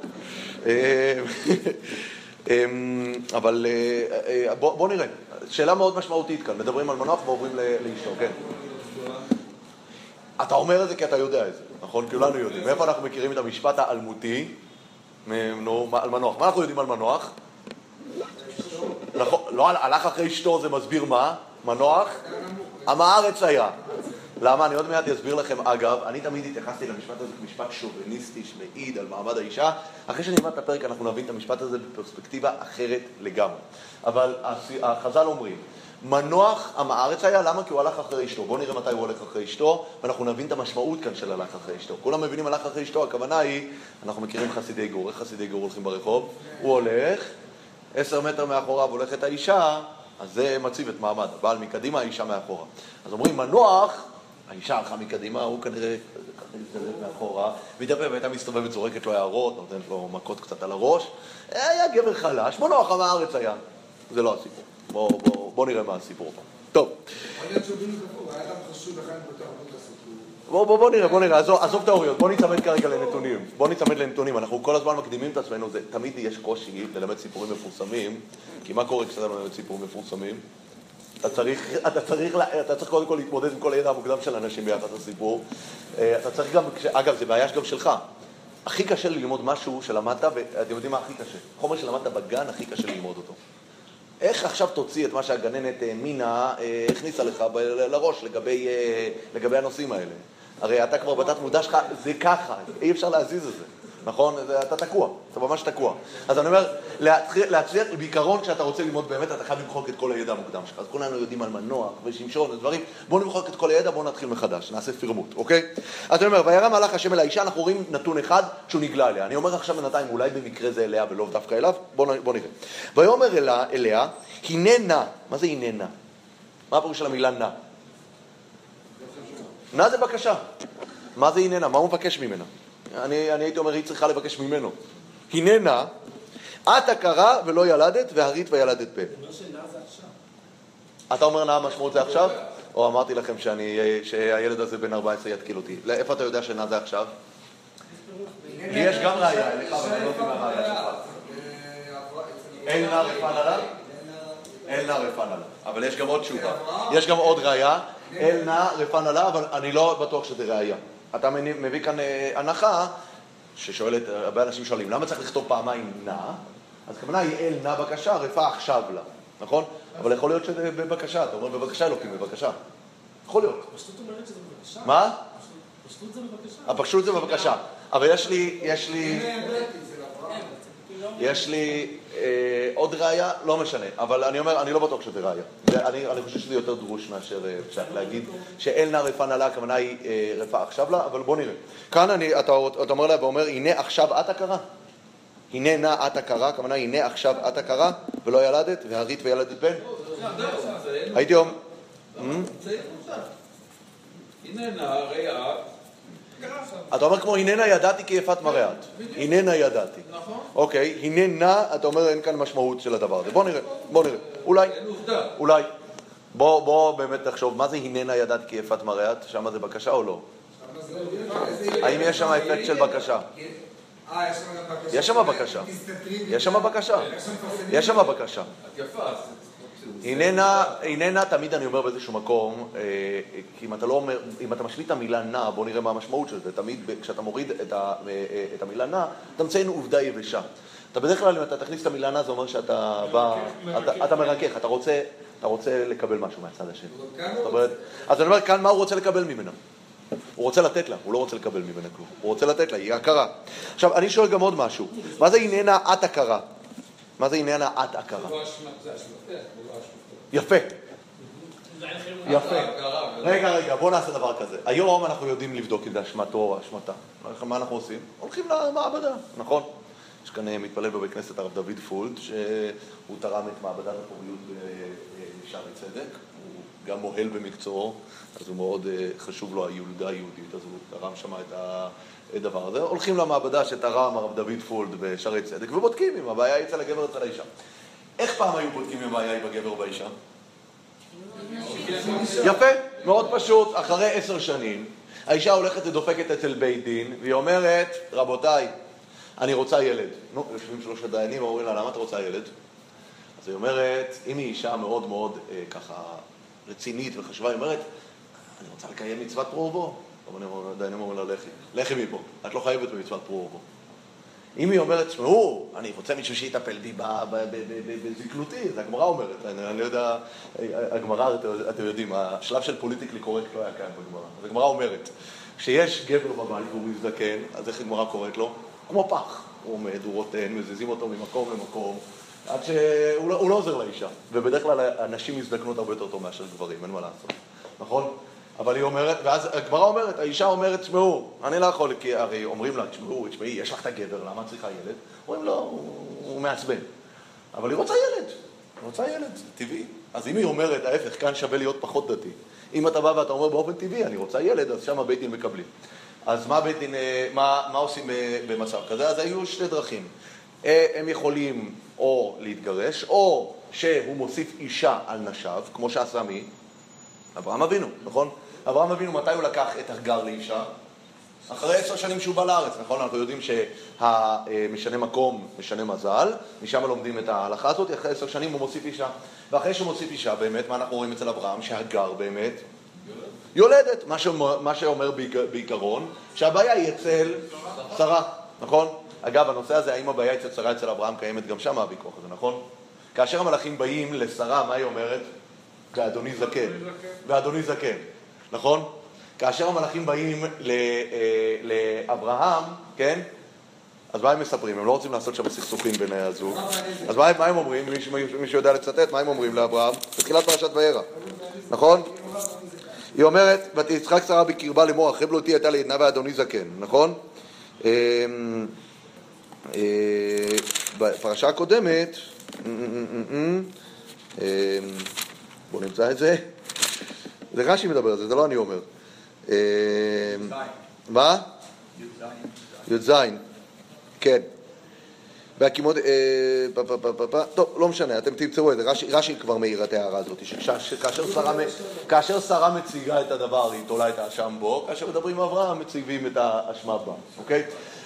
אה, אמ, אבל אה, אה, בוא נראה, שאלה מאוד משמעותית כאן, מדברים על מנוח ועוברים לאשתו, כן. אתה אומר את זה כי אתה יודע את זה, נכון? כולנו יודעים. מאיפה אנחנו מכירים את המשפט האלמותי? על מנוח. מה אנחנו יודעים על מנוח? נכון, לא הלך אחרי אשתו זה מסביר מה? מנוח? עם הארץ היה. למה? אני עוד מעט אסביר לכם. אגב, אני תמיד התייחסתי למשפט הזה כמשפט שוביניסטי שמעיד על מעמד האישה. אחרי שנלמד את הפרק אנחנו נבין את המשפט הזה בפרספקטיבה אחרת לגמרי. אבל החז"ל אומרים, מנוח עם הארץ היה, למה? כי הוא הלך אחרי אשתו. בואו נראה מתי הוא הולך אחרי אשתו, ואנחנו נבין את המשמעות כאן של הלך אחרי אשתו. כולם מבינים הלך אחרי אשתו, הכוונה היא, אנחנו מכירים חסידי גור, איך חסידי גור הולכים ברחוב? הוא הולך, עשר מטר מאחוריו הולכת האישה, אז זה מציב את מעמד, הבעל מקדימה, האישה מאחורה. אז אומרים מנוח, האישה הלכה מקדימה, הוא כנראה הזדלק מאחורה, וידבר והייתה מסתובבת, זורקת לו הערות, נותנת לו מכות קצת על הראש. היה גבר חלש, מנוח עם הארץ היה. זה לא הסיפור. בואו בוא, בוא נראה מה הסיפור פה. טוב. בוא, בוא, בוא נראה, בוא נראה, עזוב, עזוב תיאוריות, בוא ניצמד כרגע לנתונים. בוא ניצמד לנתונים, אנחנו כל הזמן מקדימים את עצמנו, זה, תמיד יש קושי ללמד סיפורים מפורסמים, כי מה קורה כשאתה מלמד סיפורים מפורסמים? אתה צריך, אתה, צריך, אתה צריך קודם כל להתמודד עם כל הידע המוקדם של אנשים ביחד לסיפור. אה, אתה צריך גם, אגב, זה בעיה גם שלך. הכי קשה ללמוד משהו שלמדת, ואתם יודעים מה הכי קשה? חומר שלמדת בגן, הכי קשה ללמוד אותו. איך עכשיו תוציא את מה שהגננת מינה אה, הכניסה לך לראש לגבי, אה, לגבי הנושאים האלה? הרי אתה כבר בתת מודע שלך, זה ככה, אי אפשר להזיז את זה. נכון? אתה תקוע, אתה ממש תקוע. אז אני אומר, להצליח, בעיקרון כשאתה רוצה ללמוד באמת, אתה חייב למחוק את כל הידע המוקדם שלך. אז כולנו יודעים על מנוח ושמשון ודברים, בואו נמחוק את כל הידע, בואו נתחיל מחדש, נעשה פירמוט, אוקיי? אז אני אומר, וירא מלאך השם אל האישה, אנחנו רואים נתון אחד שהוא נגלה אליה. אני אומר עכשיו בינתיים, אולי במקרה זה אליה ולא דווקא אליו, בואו בוא נראה. ויאמר אליה, אליה, הנה נא, מה זה הנה נא? מה הפירוש של המילה נא? נא זה בקשה. מה זה הנה נא? מה הוא מבקש ממנה? אני, אני הייתי אומר, היא צריכה לבקש ממנו. הנה נא, את הכרה ולא ילדת, והרית וילדת בן. אתה אומר נא המשמעות זה עכשיו? או אמרתי לכם שאני, שהילד הזה בן 14 יתקיל אותי. איפה אתה יודע שנא זה עכשיו? יש גם ראייה אליך, אבל אני לא יודעת מה הראייה שלך. אין נא רפן עליו? אין נא רפן עליו. אבל יש גם עוד תשובה. יש גם עוד ראייה. אל נא רפן עליו, אבל אני לא בטוח שזה ראייה. אתה מביא כאן אה, הנחה ששואלת, הרבה אנשים שואלים, למה צריך לכתוב פעמיים נא? אז הכוונה היא אל נא בקשה, רפא עכשיו לה, נכון? אבל יכול להיות שזה בבקשה, אתה אומר בבקשה אלוקים, בבקשה. יכול להיות. פשטות אומרת שזה בבקשה. מה? פשטות זה בבקשה. הפשטות זה בבקשה. אבל יש לי, יש לי, יש לי אה, עוד ראייה, לא משנה, אבל אני אומר, אני לא בטוח שזה ראייה. אני, אני חושב שזה יותר דרוש מאשר אה, פשט להגיד שאל נא רפא נא לה, הכוונה היא אה, רפא עכשיו לה, אבל בוא נראה. כאן אני, אתה, אתה אומר לה ואומר, הנה עכשיו את הכרה. הנה נא את הכרה, הכוונה הנה עכשיו את הכרה, ולא ילדת, והרית וילדת בן. הייתי אומר, הנה נערי את. אתה אומר כמו הננה ידעתי כי יפת מראה את. הננה ידעתי. נכון. אוקיי, הנה נא, אתה אומר אין כאן משמעות של הדבר הזה. בוא נראה, בוא נראה. אולי. אולי. בוא, בוא באמת תחשוב, מה זה הננה ידעת כי יפת מראה את? שם זה בקשה או לא? האם יש שם אפקט של בקשה? אה, יש שם בקשה. יש שם בקשה. מסתתרים. יש שם בקשה. יש שם מפרסמים. יש שם בקשה. את יפה. הננה, תמיד אני אומר באיזשהו מקום, אה, כי אם אתה לא אומר, אם אתה משמיט את המילה נע, בוא נראה מה המשמעות של זה. תמיד כשאתה מוריד את, ה, אה, אה, את המילה נע, אתה מציין עובדה יבשה. אתה בדרך כלל, אם אתה תכניס את המילה נע, זה אומר שאתה בא, אתה, אתה מרכך, אתה רוצה, אתה רוצה לקבל משהו מהצד השני. כאן זאת אומרת, אז אני אומר, כאן מה הוא רוצה לקבל ממנה? הוא רוצה לתת לה, הוא לא רוצה לקבל ממנה כלום. הוא רוצה לתת לה, היא הכרה. עכשיו, אני שואל גם עוד משהו. מה זה הננה את הכרה? מה זה הננה את הכרה? לא. יפה. יפה. רגע, רגע, בוא נעשה דבר כזה. היום אנחנו יודעים לבדוק אם זה אשמתו או אשמתה. מה אנחנו עושים? הולכים למעבדה, נכון? יש כאן אה, מתפלל בבית כנסת הרב דוד פולד, שהוא תרם את מעבדת הפוריות בשערי צדק. הוא גם מוהל במקצועו, אז הוא מאוד אה, חשוב לו הילודה היהודית, אז הוא תרם שם את הדבר הזה. הולכים למעבדה שתרם הרב דוד פולד בשערי צדק, ובודקים אם הבעיה היא אצל הגבר אצל האישה. איך פעם היו בודקים אם הבעיה היא בגבר או באישה? יפה, מאוד פשוט, אחרי עשר שנים, האישה הולכת ודופקת אצל בית דין, והיא אומרת, רבותיי, אני רוצה ילד. נו, יושבים שלושת דיינים ואומרים לה, למה את רוצה ילד? אז היא אומרת, אם היא אישה מאוד מאוד אה, ככה רצינית וחשובה, היא אומרת, אני רוצה לקיים מצוות פרו ורבו. הדיינים אומרים לה, לכי, לכי מפה, את לא חייבת במצוות פרו ורבו. אם היא אומרת, תשמעו, אני רוצה מישהו שיטפל בי בזקנותי, זה הגמרא אומרת, אני לא יודע, הגמרא, אתם- יודעים, השלב של פוליטיקלי קורקט לא היה קיים בגמרא. אז הגמרא אומרת, כשיש גבר בבית והוא מזדקן, אז איך הגמרא קוראת לו? כמו פח. הוא עומד, הוא רוטן, מזיזים אותו ממקום למקום, עד שהוא לא, לא עוזר לאישה. ובדרך כלל הנשים מזדקנות הרבה יותר טוב מאשר גברים, אין מה לעשות, נכון? אבל היא אומרת, ואז הגמרא אומרת, האישה אומרת, תשמעו, אני לא יכול, כי הרי אומרים לה, תשמעו, תשמעי, יש לך את הגבר, למה צריכה ילד? אומרים לו, הוא, הוא מעצבן. אבל היא רוצה ילד, היא רוצה ילד, זה טבעי. אז אם היא אומרת, ההפך, כאן שווה להיות פחות דתי. אם אתה בא ואתה אומר באופן טבעי, אני רוצה ילד, אז שם הבית דין מקבלים. אז מה בית דין, אה, מה, מה עושים אה, במצב כזה? אז היו שתי דרכים. אה, הם יכולים או להתגרש, או שהוא מוסיף אישה על נשיו, כמו שעשה מי? אברהם אבינו, נכון? אברהם אבינו, מתי הוא לקח את הגר לאישה? אחרי עשר שנים שהוא בא לארץ, נכון? אנחנו יודעים שהמשנה מקום משנה מזל, משם לומדים את ההלכה הזאת, אחרי עשר שנים הוא מוסיף אישה. ואחרי שהוא מוסיף אישה, באמת, מה אנחנו רואים אצל אברהם? שהגר באמת יולדת, מה שאומר, מה שאומר בעיק- בעיקרון, שהבעיה היא אצל שרה, נכון? אגב, הנושא הזה, האם הבעיה אצל שרה אצל אברהם, קיימת גם שם הוויכוח הזה, נכון? כאשר המלאכים באים לשרה, מה היא אומרת? ואדוני זקן. ואדוני זקן, נכון? כאשר המלאכים באים אה, לאברהם, כן? אז מה הם מספרים? הם לא רוצים לעשות שם סכסוכים בין הזוג. אז מה, מה הם אומרים? מישהו, מישהו יודע לצטט? מה הם אומרים לאברהם? בתחילת פרשת וירא, נכון? היא אומרת, ותצחק שרה בקרבה לאמור, אחרי בלותי הייתה לעדנה ואדוני זקן, נכון? אמ, אה, בפרשה הקודמת, אמ, בואו נמצא את זה, זה רש"י מדבר על זה, זה לא אני אומר. אמ, מה? י"ז, כן. בהקימות, אה, טוב, לא משנה, אתם תמצאו את זה, רש"י- רש"י כבר מעיר את ההערה הזאת, שכאשר שרה מציגה את הדבר, היא תולה את האשם בו, כאשר מדברים עם אברהם, מציבים את האשמה בה, אוקיי?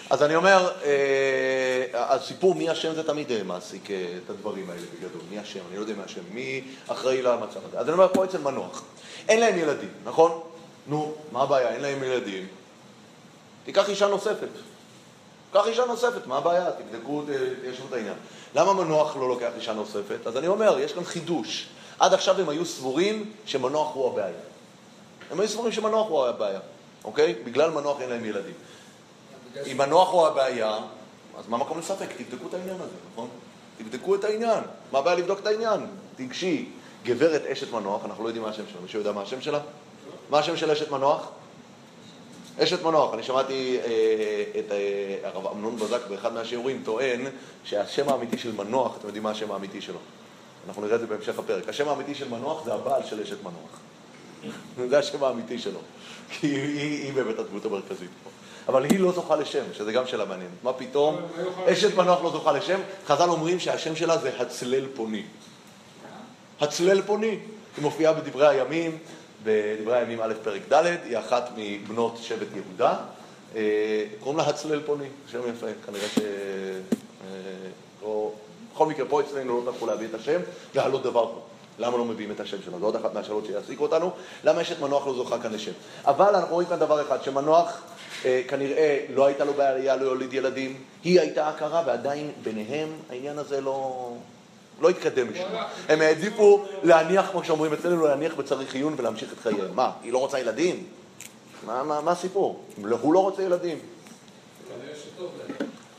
אז אני אומר, אה, הסיפור מי אשם זה תמיד אה, מעסיק אה, את הדברים האלה בגדול. מי אשם? אני לא יודע מי אשם. מי אחראי למצב הזה? אז אני אומר, פה אצל מנוח. אין להם ילדים, נכון? נו, מה הבעיה? אין להם ילדים. תיקח אישה נוספת. קח אישה נוספת, מה הבעיה? תבדקו, תיישבו את העניין. למה מנוח לא לוקח אישה נוספת? אז אני אומר, יש כאן חידוש. עד עכשיו הם היו סבורים שמנוח הוא הבעיה. הם היו סבורים שמנוח הוא הבעיה, אוקיי? בגלל מנוח אין להם ילדים. אם מנוח הוא הבעיה, אז מה המקום לספק? תבדקו את העניין הזה, נכון? תבדקו את העניין. מה הבעיה לבדוק את העניין? תיגשי, גברת אשת מנוח, אנחנו לא יודעים מה השם שלה, מישהו יודע מה השם שלה? מה השם של אשת מנוח? אשת מנוח, אני שמעתי אה, את אה, הרב אמנון בזק באחד מהשיעורים טוען שהשם האמיתי של מנוח, אתם יודעים מה השם האמיתי שלו? אנחנו נראה את זה בהמשך הפרק. השם האמיתי של מנוח זה הבעל של אשת מנוח. זה השם האמיתי שלו. כי היא, היא באמת הדמות המרכזית פה. אבל היא לא זוכה לשם, שזה גם שאלה מעניינת. מה פתאום מה יוכל אשת מנוח לא זוכה לשם? חז"ל אומרים שהשם שלה זה הצלל פוני. הצלל פוני. היא מופיעה בדברי הימים, בדברי הימים א' פרק ד', היא אחת מבנות שבט יהודה. אה, קוראים לה הצלל פוני, שם יפה, כנראה ש... אה, לא... בכל מקרה, פה אצלנו לא טרחו להביא את השם, והלא דבר פה. למה לא מביאים את השם שלה? זו עוד אחת מהשאלות שיעסיקו אותנו. למה אשת מנוח לא זוכה כאן לשם? אבל אנחנו רואים כאן דבר אחד, שמנוח אה, כנראה לא הייתה לו בעיה להוליד ילדים, היא הייתה הכרה, ועדיין ביניהם העניין הזה לא... לא התקדם משם. הם העדיפו להניח, כמו שאומרים אצלנו, להניח בצריך עיון ולהמשיך את חייהם. מה, היא לא רוצה ילדים? מה, מה, מה הסיפור? הוא לא רוצה ילדים.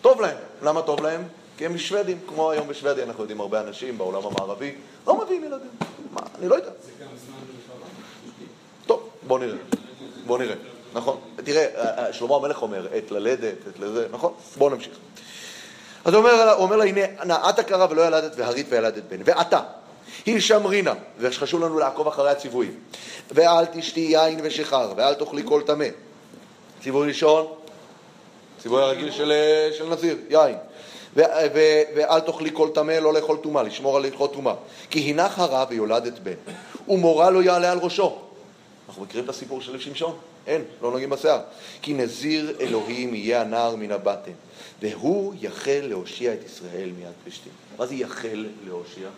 טוב להם. למה טוב להם? כי הם שוודים, כמו היום בשוודיה, אנחנו יודעים הרבה אנשים בעולם המערבי, לא מביאים ילדים. מה, אני לא יודע. טוב, בוא נראה. בוא נראה. נכון. תראה, אה, שלמה המלך אומר, עת ללדת, עת לזה, נכון? בואו נמשיך. אז הוא אומר, הוא אומר לה, הנה, נעת קרה ולא ילדת, והרית וילדת בן. ועתה, היא שמרינה, וחשוב לנו לעקוב אחרי הציוויים. ואל תשתי יין ושיכר, ואל תאכלי כל טמא. ציווי ראשון, ציווי הרגיל של, של נזיר, יין. ואל תאכלי כל טמא, לא לאכול טומאה, לשמור על הלכות טומאה. כי הנך הרע ויולדת בן, ומורה לא יעלה על ראשו. אנחנו מכירים את הסיפור של שמשון? אין, לא נוגעים בשיער. כי נזיר אלוהים יהיה הנער מן הבטן, והוא יחל להושיע את ישראל מיד פלישתים. מה זה יחל להושיע?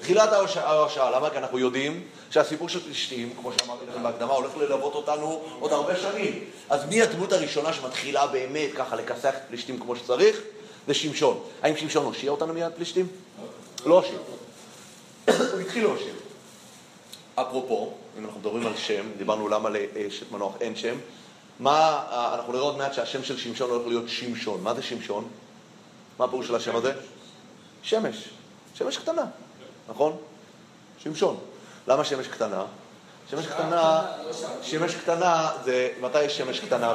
תחילת ההושעה, למה? כי אנחנו יודעים שהסיפור של פלישתים, כמו שאמרתי לכם בהקדמה, הולך ללוות אותנו עוד הרבה שנים. אז מי הדמות הראשונה שמתחילה באמת ככה לכסח את פלישתים כמו שצריך? זה שמשון. האם שמשון הושיע אותנו מיד פלישתים? לא הושיע. הוא התחיל להושיע. אפרופו, אם אנחנו מדברים על שם, דיברנו למה לאשת מנוח אין שם, מה, אנחנו נראה עוד מעט שהשם של שמשון הולך להיות שמשון. מה זה שמשון? מה הפירוש של השם הזה? שמש. שמש קטנה, נכון? שמשון. למה שמש קטנה? שמש קטנה, שמש קטנה זה, מתי יש שמש קטנה?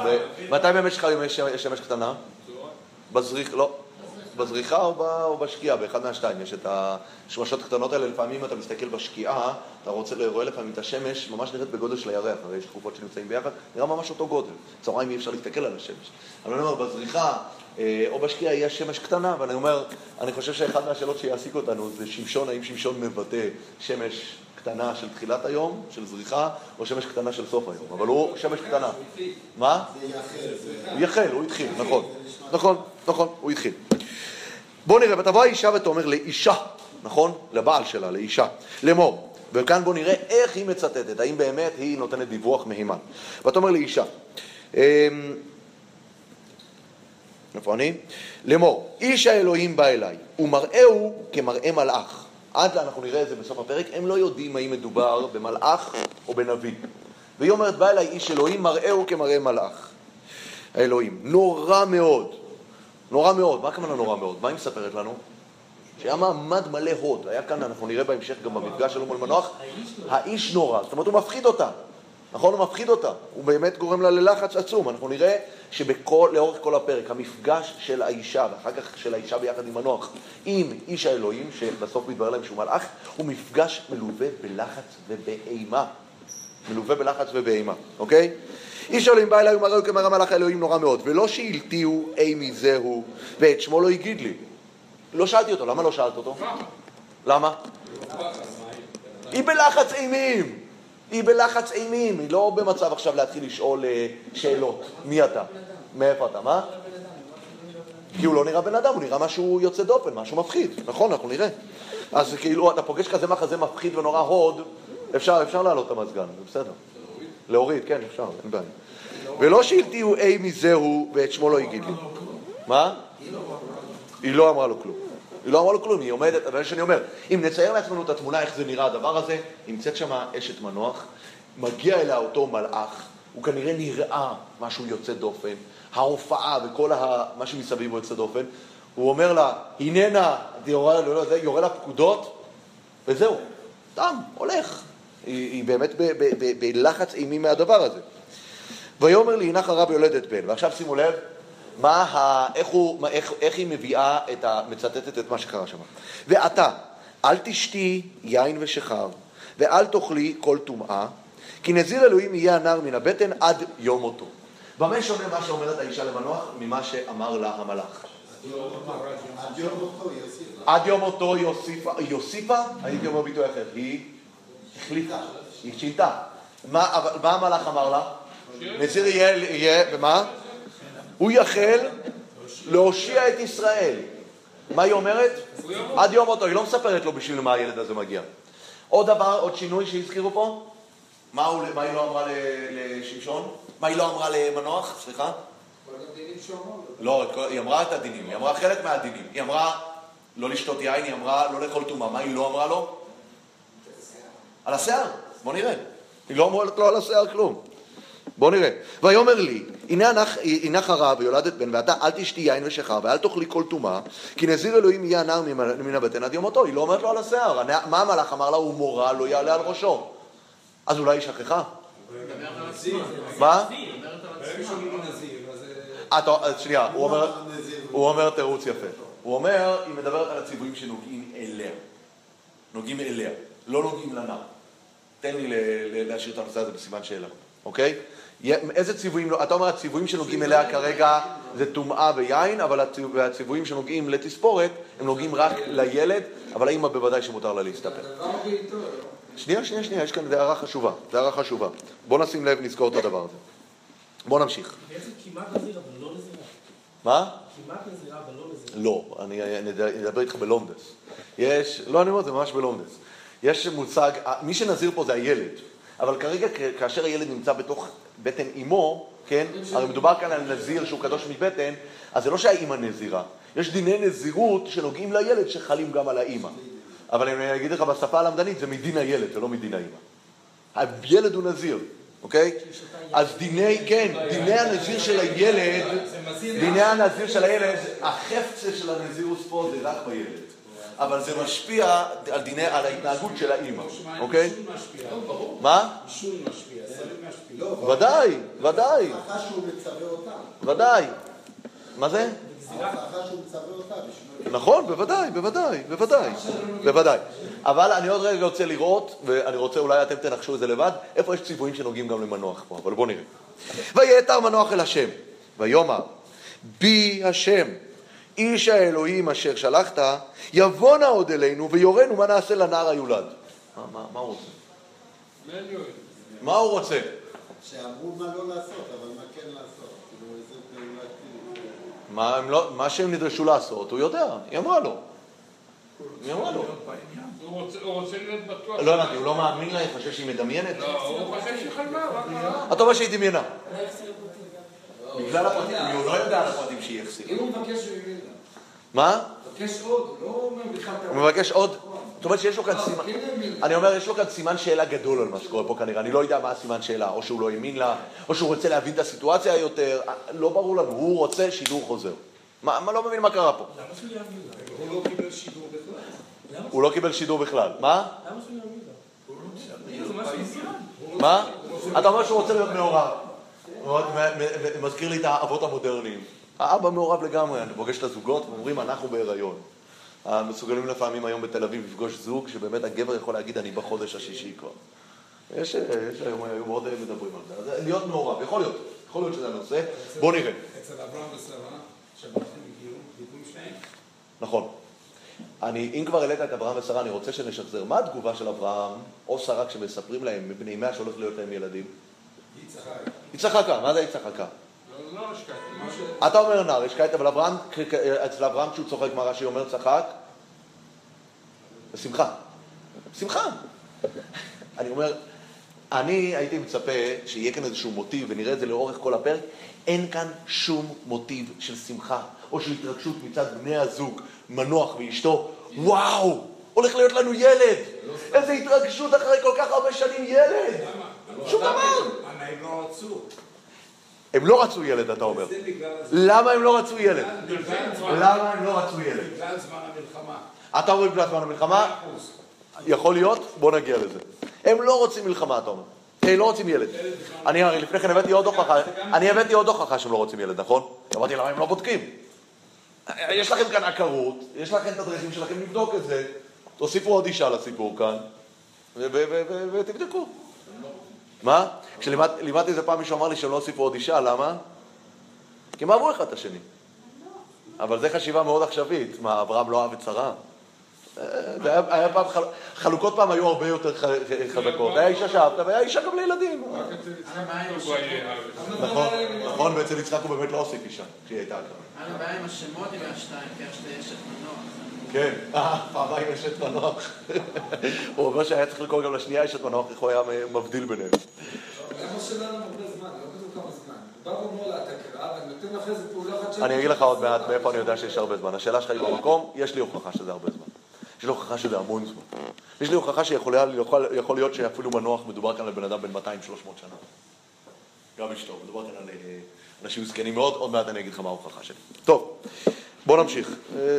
מתי במשך היום יש שמש- קטנה? בזריח, לא. בזריחה או, ב, או בשקיעה, באחד מהשתיים. יש את השמשות הקטנות האלה, לפעמים אתה מסתכל בשקיעה, אתה רוצה, רואה לפעמים את השמש, ממש נראית בגודל של הירח, הרי יש תקופות שנמצאים ביחד, נראה ממש אותו גודל. צהריים אי אפשר להסתכל על השמש. אבל אני אומר, בזריחה אה, או בשקיעה יש שמש קטנה, ואני אומר, אני חושב שאחד מהשאלות שיעסיק אותנו זה שמשון, האם שמשון מבטא שמש קטנה של תחילת היום, של זריחה, או שמש קטנה של סוף היום. אבל הוא שמש קטנה. מה? הוא יחל, הוא התחיל, נכון. נכון, נכון, הוא התחיל. בואו נראה, ותבוא האישה ותאמר לאישה, נכון? לבעל שלה, לאישה, לאמור. וכאן בואו נראה איך היא מצטטת, האם באמת היא נותנת דיווח מהימן. ותאמר לאישה, אני? לאמור, איש האלוהים בא אליי, ומראהו כמראה מלאך. עד אנחנו נראה את זה בסוף הפרק, הם לא יודעים האם מדובר במלאך או בנביא. והיא אומרת, בא אליי איש אלוהים, מראהו כמראה מלאך. האלוהים. נורא מאוד. נורא מאוד. מה הכוונה נורא מאוד? מה היא מספרת לנו? שהיה מעמד מלא הוד. היה כאן, אנחנו נראה בהמשך גם במפגש שלו מול מנוח, האיש נורא. זאת אומרת, הוא מפחיד אותה. נכון? הוא מפחיד אותה. הוא באמת גורם לה ללחץ עצום. אנחנו נראה שלאורך כל הפרק, המפגש של האישה, ואחר כך של האישה ביחד עם מנוח, עם איש האלוהים, שבסוף מתברר להם שהוא מלאך, הוא מפגש מלווה בלחץ ובאימה. מלווה בלחץ ובאימה, אוקיי? איש אלוהים בא אליי ומראהו כמראה מלאך האלוהים נורא מאוד, ולא שהלתיהו אי מי הוא, ואת שמו לא הגיד לי. לא שאלתי אותו, למה לא שאלת אותו? למה? היא בלחץ אימים. היא בלחץ אימים, היא לא במצב עכשיו להתחיל לשאול אה, שאלות. מי אתה? מאיפה אתה? מה? כי הוא לא נראה בן אדם, הוא נראה משהו יוצא דופן, משהו מפחיד. נכון, אנחנו נראה. אז כאילו, אתה פוגש כזה מחזה מפחיד ונורא הוד, אפשר, אפשר להעלות את המזגן, זה בסדר. להוריד, כן, אפשר, אין בעיה. ולא שהלתיהו אי מזהו ואת שמו לא הגיד לי. מה? היא לא אמרה לו כלום. היא לא אמרה לו כלום, היא עומדת, אבל שאני אומר, אם נצייר לעצמנו את התמונה, איך זה נראה הדבר הזה, נמצאת שם אשת מנוח, מגיע אליה אותו מלאך, הוא כנראה נראה משהו יוצא דופן, ההופעה וכל ה... מה שמסביב הוא יוצא דופן, הוא אומר לה, הננה, יורה, לא, לא, זה, יורה לה פקודות, וזהו, תם, הולך. היא, היא באמת בלחץ אימי מהדבר הזה. ויאמר לי, הנך הרב יולדת בן. ועכשיו שימו לב, מה ה... איך, הוא, איך, איך היא מביאה את ה... מצטטת את מה שקרה שם. ועתה, אל תשתי יין ושכר, ואל תאכלי כל טומאה, כי נזיר אלוהים יהיה הנער מן הבטן עד יום מותו. במה שונה מה שאומרת האישה למנוח ממה שאמר לה המלאך? עד יום מותו יוסיפה, יוסיפה, הייתי אומר ביטוי אחר, היא החליטה, היא שינתה. מה, המלאך אמר לה? נזיר יהיה, ומה? הוא יחל להושיע את ישראל. מה היא אומרת? עד יום מותו, היא לא מספרת לו בשביל מה הילד הזה מגיע. עוד דבר, עוד שינוי שהזכירו פה? מה, הוא, מה היא לא אמרה לשמשון? מה היא לא אמרה למנוח? סליחה? לא, היא אמרה את הדינים, היא אמרה חלק מהדינים. היא אמרה לא לשתות יין, היא אמרה לא לאכול טומאה. מה היא לא אמרה לו? על השיער. בוא נראה. היא לא אומרת לו על השיער כלום. בוא נראה. ויאמר לי, הנה הנך- חרה ויולדת בן, ואתה אל תשתי יין ושכר, ואל תאכלי כל טומאה, כי נזיר אלוהים יהיה הנער מן הבטן עד יום מותו. היא לא אומרת לו על השיער. מה המלאך אמר לה? הוא מורה, לא יעלה על ראשו. אז אולי היא שכחה? מה? אה, שנייה, הוא אומר, תירוץ יפה. הוא אומר, היא מדברת על הציוויים שנוגעים אליה. נוגעים אליה, לא נוגעים לנער. תן לי להשאיר את הנושא הזה בסימן שאלה, אוקיי? איזה ציוויים, לא- אתה אומר הציוויים שנוגעים אליה כרגע זה טומאה ויין, אבל הציו- הציוויים שנוגעים לתספורת, הם נוגעים רק לילד, אבל האמא בוודאי שמותר לה להסתפק. לא? שנייה, שנייה, שנייה, יש כאן הערה חשובה, זו הערה חשובה. בוא נשים לב, נזכור את הדבר הזה. בוא נמשיך. בעצם כמעט נזיר, אבל לא נזירה. מה? כמעט נזירה, אבל לא נזירה. לא, אני אדבר איתך בלומדס. יש, לא, אני אומר, זה ממש בלומדס. יש מושג, מי שנזיר פה זה הילד, אבל כרגע כאשר הילד נמצא בתוך בטן אימו, כן, הרי מדובר כאן על נזיר שהוא קדוש מבטן, אז זה לא שהאימא נזירה. יש דיני נזירות שנוגעים לילד שחלים גם על האימא. אבל אני אגיד לך בשפה הלמדנית, זה מדין הילד, זה לא מדין האימא. הילד הוא נזיר, אוקיי? אז דיני, כן, דיני הנזיר של הילד, דיני הנזיר של הילד, החפצה של הנזירוס פה זה רק בילד. אבל זה משפיע על ההתנהגות של האימא, אוקיי? מה? עישון משפיע. ודאי, ודאי, אותה. ודאי. מה זה? נכון, בוודאי, בוודאי, בוודאי, בוודאי. אבל אני עוד רגע רוצה לראות, ואני רוצה, אולי אתם תנחשו את זה לבד, איפה יש ציוויים שנוגעים גם למנוח פה, אבל בואו נראה. ויתר מנוח אל השם, ויאמר, בי השם, איש האלוהים אשר שלחת, יבוא נא עוד אלינו ויורנו מה נעשה לנער היולד. מה, מה, מה הוא רוצה? מה הוא רוצה? שאמרו מה לא לעשות, אבל מה כן לעשות. כאילו, איזה פעולה כאילו... מה, לא, מה שהם נדרשו לעשות, הוא יודע, היא אמרה לו. היא אמרה לו. הוא רוצה- להיות בטוח. לא הבנתי, הוא לא מאמין לה, חושב שהיא מדמיינת? לא, הוא חושב שהיא חלמה, מה קרה? אתה אומר שהיא דמיינה. בגלל הפרטים, הוא לא יודע על הפרטים שהיא החסירה. אם הוא מבקש, הוא יבין לה. מה? מבקש עוד, לא אומר בכלל הוא מבקש עוד? זאת אומרת שיש לו כאן לא, סימן... אני אומר, יש לו כאן סימן שאלה גדול על מה שקורה פה כנראה. אני לא יודע מה הסימן שאלה. או שהוא לא האמין לה, או שהוא רוצה להבין את הסיטואציה יותר. לא ברור לנו. הוא רוצה שידור חוזר. מה, מה לא מבין מה קרה פה? למה שהוא יאמין לה? הוא לא קיבל שידור בכלל. הוא לא קיבל שידור בכלל. מה? למה שהוא יאמין לה? מסוים. מה? אתה אומר שהוא רוצה להיות מעורב. מזכיר לי את האבות המודרניים. האבא מעורב לגמרי, אני פוגש את הזוגות ואומרים, אנחנו בהיריון. מסוגלים לפעמים היום בתל אביב לפגוש זוג שבאמת הגבר יכול להגיד, אני בחודש השישי כבר. יש, יש היום, היום מאוד מדברים על זה. אז להיות מעורב, יכול להיות. יכול להיות שזה הנושא. בוא נראה. אצל אברהם ושרה, שהבחורים הגיעו, דיברו שניהם. נכון. אני, אם כבר העלית את אברהם ושרה, אני רוצה שנשחזר. מה התגובה של אברהם או שרה כשמספרים להם, מפני מה שהולך להיות להם ילדים? היא צחק. היא צחקה, מה זה היא צחקה? אתה אומר נער, השקעת, אבל אברהם, אצל אברהם כשהוא צוחק, מה רש"י אומר צחק? בשמחה. שמחה. אני אומר, אני הייתי מצפה שיהיה כאן איזשהו מוטיב, ונראה את זה לאורך כל הפרק, אין כאן שום מוטיב של שמחה או של התרגשות מצד בני הזוג, מנוח ואשתו, וואו, הולך להיות לנו ילד! איזה התרגשות אחרי כל כך הרבה שנים, ילד! שום דבר! למה הם לא רצו? הם לא רצו ילד, אתה אומר. למה הם לא רצו ילד? למה הם לא רצו ילד? בגלל זמן המלחמה. אתה אומר בגלל זמן המלחמה? יכול להיות? בוא נגיע לזה. הם לא רוצים מלחמה, אתה אומר. הם לא רוצים ילד. אני הרי לפני כן הבאתי עוד הוכחה, אני הבאתי עוד הוכחה שהם לא רוצים ילד, נכון? אמרתי למה הם לא בודקים? יש לכם כאן עקרות, יש לכם את הדרכים שלכם לבדוק את זה. תוסיפו עוד אישה לסיפור כאן, ותבדקו. מה? כשלימדתי את זה פעם מישהו אמר לי שהם לא הוסיפו עוד אישה, למה? כי הם אהבו אחד את השני. אבל זו חשיבה מאוד עכשווית. מה, אברהם לא אהב את שרה? אה, זה היה, היה פעם, חל... חלוקות פעם היו הרבה יותר ח... חזקות. היה אישה שאהבת והיה אישה גם לילדים. נכון, נכון, ואצל יצחק הוא באמת לא הוסיף אישה, כשהיא הייתה כאן. היה לו בעיה עם השמות עם השתיים, כי השתי אשת מנוח. כן, אה, פעמיים אשת מנוח. הוא אומר שהיה צריך לקרוא גם לשנייה אשת מנוח, איך הוא היה מבדיל ביניהם. למה שלא לנו הרבה זמן? לא כתוב כמה זמן. בא ואומר לה, אתה קרא, ואני נותן לך איזה פעולה אחת אני אגיד לך עוד מעט מאיפה אני יודע שיש הרבה זמן. השאלה שלך היא במקום, יש לי הוכחה שזה הרבה זמן. יש לי הוכחה שזה המון זמן. יש לי הוכחה שיכול יכול, יכול להיות שאפילו מנוח מדובר כאן על בן אדם בן 200-300 שנה. גם אשתו, מדובר כאן על אה, אנשים זקנים מאוד, עוד מעט אני אגיד לך מה ההוכחה שלי. טוב, בוא נמשיך, אה,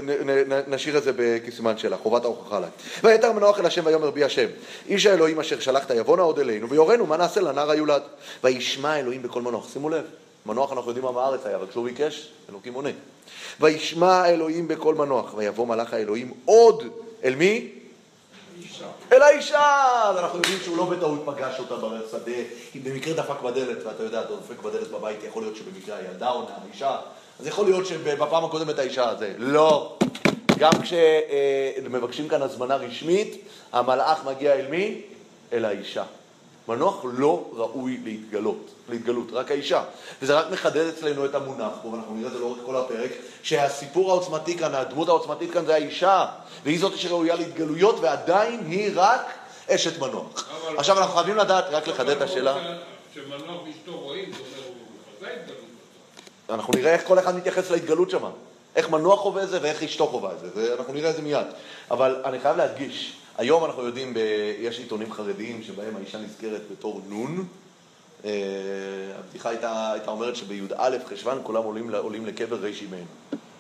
נשאיר את זה כסימן שאלה, חובת ההוכחה עליי. ויתר מנוח אל השם ויאמר בי השם, איש האלוהים אשר שלחת יבונה עוד אלינו ויורנו מה נעשה לנער היולד. וישמע אלוהים בקול מנוח, שימו לב, מנוח אנחנו יודעים מה בארץ היה, רק כשהוא ביקש, אלוקים עונה. וישמע אלוהים בקול מנוח, ויבוא מלאך האלוהים עוד, אל מי? אל האישה! אז אנחנו יודעים שהוא לא בטעות פגש אותה בשדה, אם במקרה דפק בדלת, ואתה יודע, דופק בדלת בבית, יכול להיות שבמקרה הילדה עונה, האישה, אז יכול להיות שבפעם הקודמת האישה זה. לא. גם כשמבקשים כאן הזמנה רשמית, המלאך מגיע אל מי? אל האישה. מנוח לא ראוי להתגלות, להתגלות, רק האישה. וזה רק מחדד אצלנו את המונח פה, ואנחנו נראה את זה לאורך כל הפרק, שהסיפור העוצמתי כאן, הדמות העוצמתית כאן זה האישה, והיא זאת שראויה להתגלויות, ועדיין היא רק אשת מנוח. עכשיו אנחנו חייבים לדעת, רק לחדד את השאלה, כשמנוח ואשתו רואים, זה אומר, הוא התגלות. אנחנו נראה איך כל אחד מתייחס להתגלות שם. איך מנוח חווה את זה ואיך אשתו חווה את זה. אנחנו נראה את זה מיד. אבל אני חייב להדגיש, היום אנחנו יודעים, ב... יש עיתונים חרדיים שבהם האישה נזכרת בתור נון. אה, הבדיחה הייתה, הייתה אומרת שבי"א חשוון כולם עולים, עולים לקבר ריש אימנו.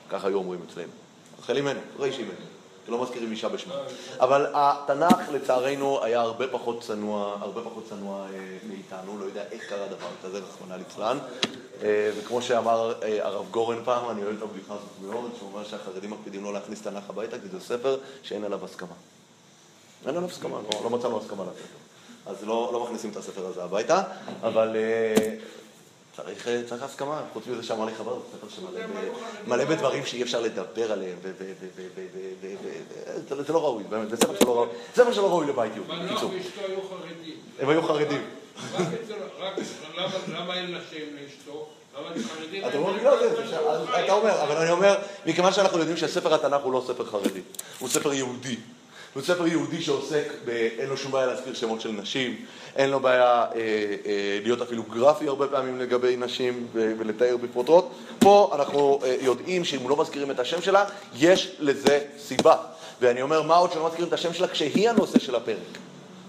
ככה היו אומרים אצלנו. רחל אימנו, ריש אימנו. כי לא מזכירים אישה בשמה. אבל התנ"ך לצערנו היה הרבה פחות צנוע, הרבה פחות צנוע אה, מאיתנו, לא יודע איך קרה דבר כזה, רחמנא ליצלן. אה, וכמו שאמר אה, הרב גורן פעם, אני אוהב את הבדיחה הזאת מאוד, שהוא אומר שהחרדים מקפידים לא להכניס תנ"ך הביתה, כי זה ספר שאין עליו הסכמה. אין עליו הסכמה, לא, לא מצאנו הסכמה לספר. אז לא, לא מכניסים את הספר הזה הביתה, אבל צריך, אה, צריך הסכמה, חוץ מזה שאמר לי חבר, זה ספר שמלא בדברים שאי אפשר לדבר עליהם, זה לא ראוי, באמת, זה ספר שלא ראוי, ספר שלא ראוי לבית יום, בקיצור. הם היו חרדים. למה אין נשים לאשתו? למה אומר, לא, אתה אומר, אבל אני אומר, מכיוון שאנחנו יודעים שספר התנ"ך הוא לא ספר חרדי, הוא ספר יהודי. הוא ספר יהודי שעוסק, ב... אין לו שום בעיה להזכיר שמות של נשים, אין לו בעיה אה, אה, להיות אפילו גרפי הרבה פעמים לגבי נשים ו- ולתאר בפרוטרוט. פה אנחנו אה, יודעים שאם לא מזכירים את השם שלה, יש לזה סיבה. ואני אומר, מה עוד שלא מזכירים את השם שלה כשהיא הנושא של הפרק.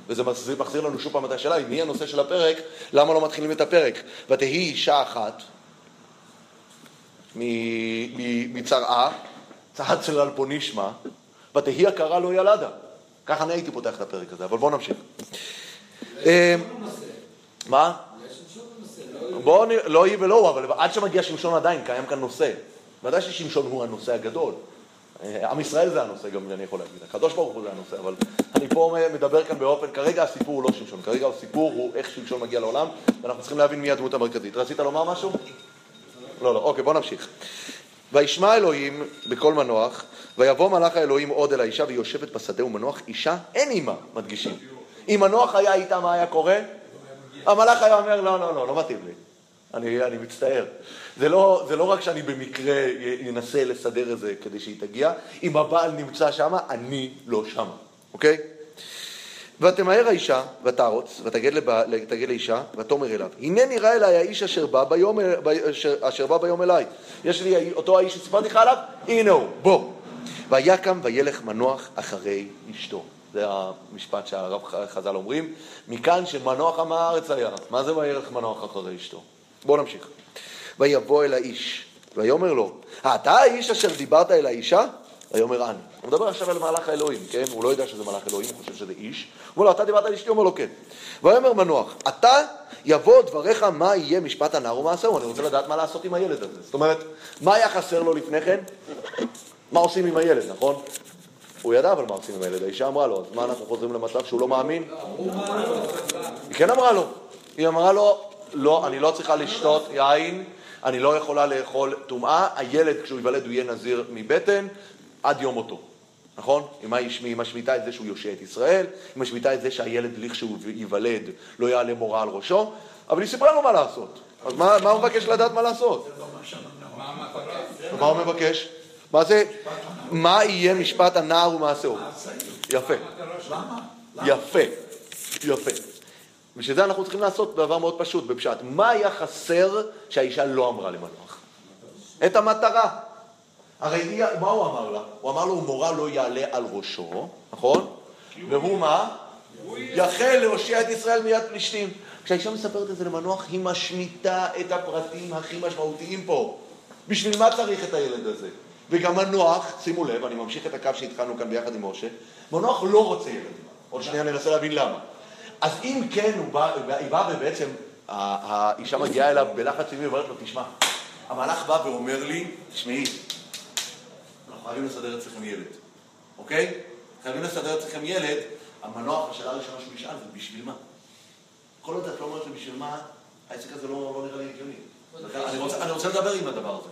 וזה מחזיר, לנו שוב פעם את השאלה, אם היא הנושא של הפרק, למה לא מתחילים את הפרק? ותהי אישה אחת מצרעה, צעד של אלפוני שמה, ותהי הכרה לא ילדה. ככה אני הייתי פותח את הפרק הזה, אבל בואו נמשיך. אה, מה? בואו, לא היא ולא הוא, אבל עד שמגיע שמשון עדיין קיים כאן נושא. ודאי ששמשון הוא הנושא הגדול. אה, עם ישראל זה הנושא גם, אני יכול להגיד. הקדוש ברוך הוא זה הנושא, אבל אני פה מדבר כאן באופן, כרגע הסיפור הוא לא שמשון, כרגע הסיפור הוא איך שמשון מגיע לעולם, ואנחנו צריכים להבין מי הדמות המרכזית. רצית לומר משהו? לא, לא, אוקיי, בוא נמשיך. וישמע אלוהים בקול מנוח, ויבוא מלאך האלוהים עוד אל האישה, והיא יושבת בשדה ומנוח אישה, אין עימה, מדגישים. אם מנוח היה איתה, מה היה קורה? המלאך היה אומר, לא, לא, לא, לא מתאים לי. אני, אני מצטער. זה לא, זה לא רק שאני במקרה אנסה לסדר את זה כדי שהיא תגיע, אם הבעל נמצא שם, אני לא שם, אוקיי? ותמהר האישה, ותרוץ, ותגד לאישה, ותאמר אליו, הנה נראה אליי האיש אשר בא ביום, אשר בא ביום אליי. יש לי אותו האיש שסיפרתי לך עליו, הנה הוא, בוא. ויקם וילך מנוח אחרי אשתו. זה המשפט שהרב חז"ל אומרים. מכאן שמנוח עם הארץ היה. מה זה וילך מנוח אחרי אשתו? בואו נמשיך. ויבוא אל האיש, ויאמר לו, אתה האיש אשר דיברת אל האישה? ויאמר אני. הוא מדבר עכשיו על מלאך האלוהים, כן? הוא לא יודע שזה מלאך אלוהים, הוא חושב שזה איש. הוא אומר לו, אתה דיברת על אשתי? הוא אומר לו, כן. ויאמר מנוח, אתה יבוא דבריך מה יהיה משפט הנער ומעשהו. אני רוצה לדעת מה לעשות עם הילד הזה. זאת אומרת, מה היה חסר לו לפני כן? מה עושים עם הילד, נכון? הוא ידע אבל מה עושים עם הילד, האישה אמרה לו, אז מה אנחנו חוזרים למצב שהוא לא מאמין? היא כן אמרה לו, היא אמרה לו, לא, אני לא צריכה לשתות יין, אני לא יכולה לאכול טומאה, הילד כשהוא ייוולד הוא יהיה נזיר מבטן עד יום מותו, נכון? מש- היא משמיטה את זה שהוא יושיע את ישראל, היא משמיטה את זה שהילד לכשהוא ייוולד לא יעלה מורה על ראשו, אבל היא סיפרה לו מה לעשות, אז מה, מה הוא מבקש לדעת מה לעשות? מה המטרה? מה הוא מבקש? מה זה, מה יהיה משפט הנער ומעשהו? יפה. יפה, יפה. בשביל זה אנחנו צריכים לעשות דבר מאוד פשוט, בפשט. מה היה חסר שהאישה לא אמרה למנוח? את המטרה. הרי היא, מה הוא אמר לה? הוא אמר לו, מורה לא יעלה על ראשו, נכון? והוא מה? יחל להושיע את ישראל מיד פלישתים. כשהאישה מספרת את זה למנוח, היא משמיטה את הפרטים הכי משמעותיים פה. בשביל מה צריך את הילד הזה? וגם מנוח, שימו לב, אני ממשיך את הקו שהתחלנו כאן ביחד עם משה, מנוח לא רוצה ילדים. עוד שנייה ננסה להבין למה. אז אם כן, הוא בא, היא באה ובעצם, האישה מגיעה אליו בלחץ טבעי ואומרת לו, תשמע, המלאך בא ואומר לי, תשמעי, חייבים לסדר אצלכם ילד, אוקיי? חייבים לסדר אצלכם ילד, המנוח, השאלה הראשונה שהוא ישאל זה בשביל מה? כל עוד את לא אומרת לי בשביל מה, העסק הזה לא, לא נראה לי הגיוני. אני רוצה, אני רוצה לדבר עם הדבר הזה,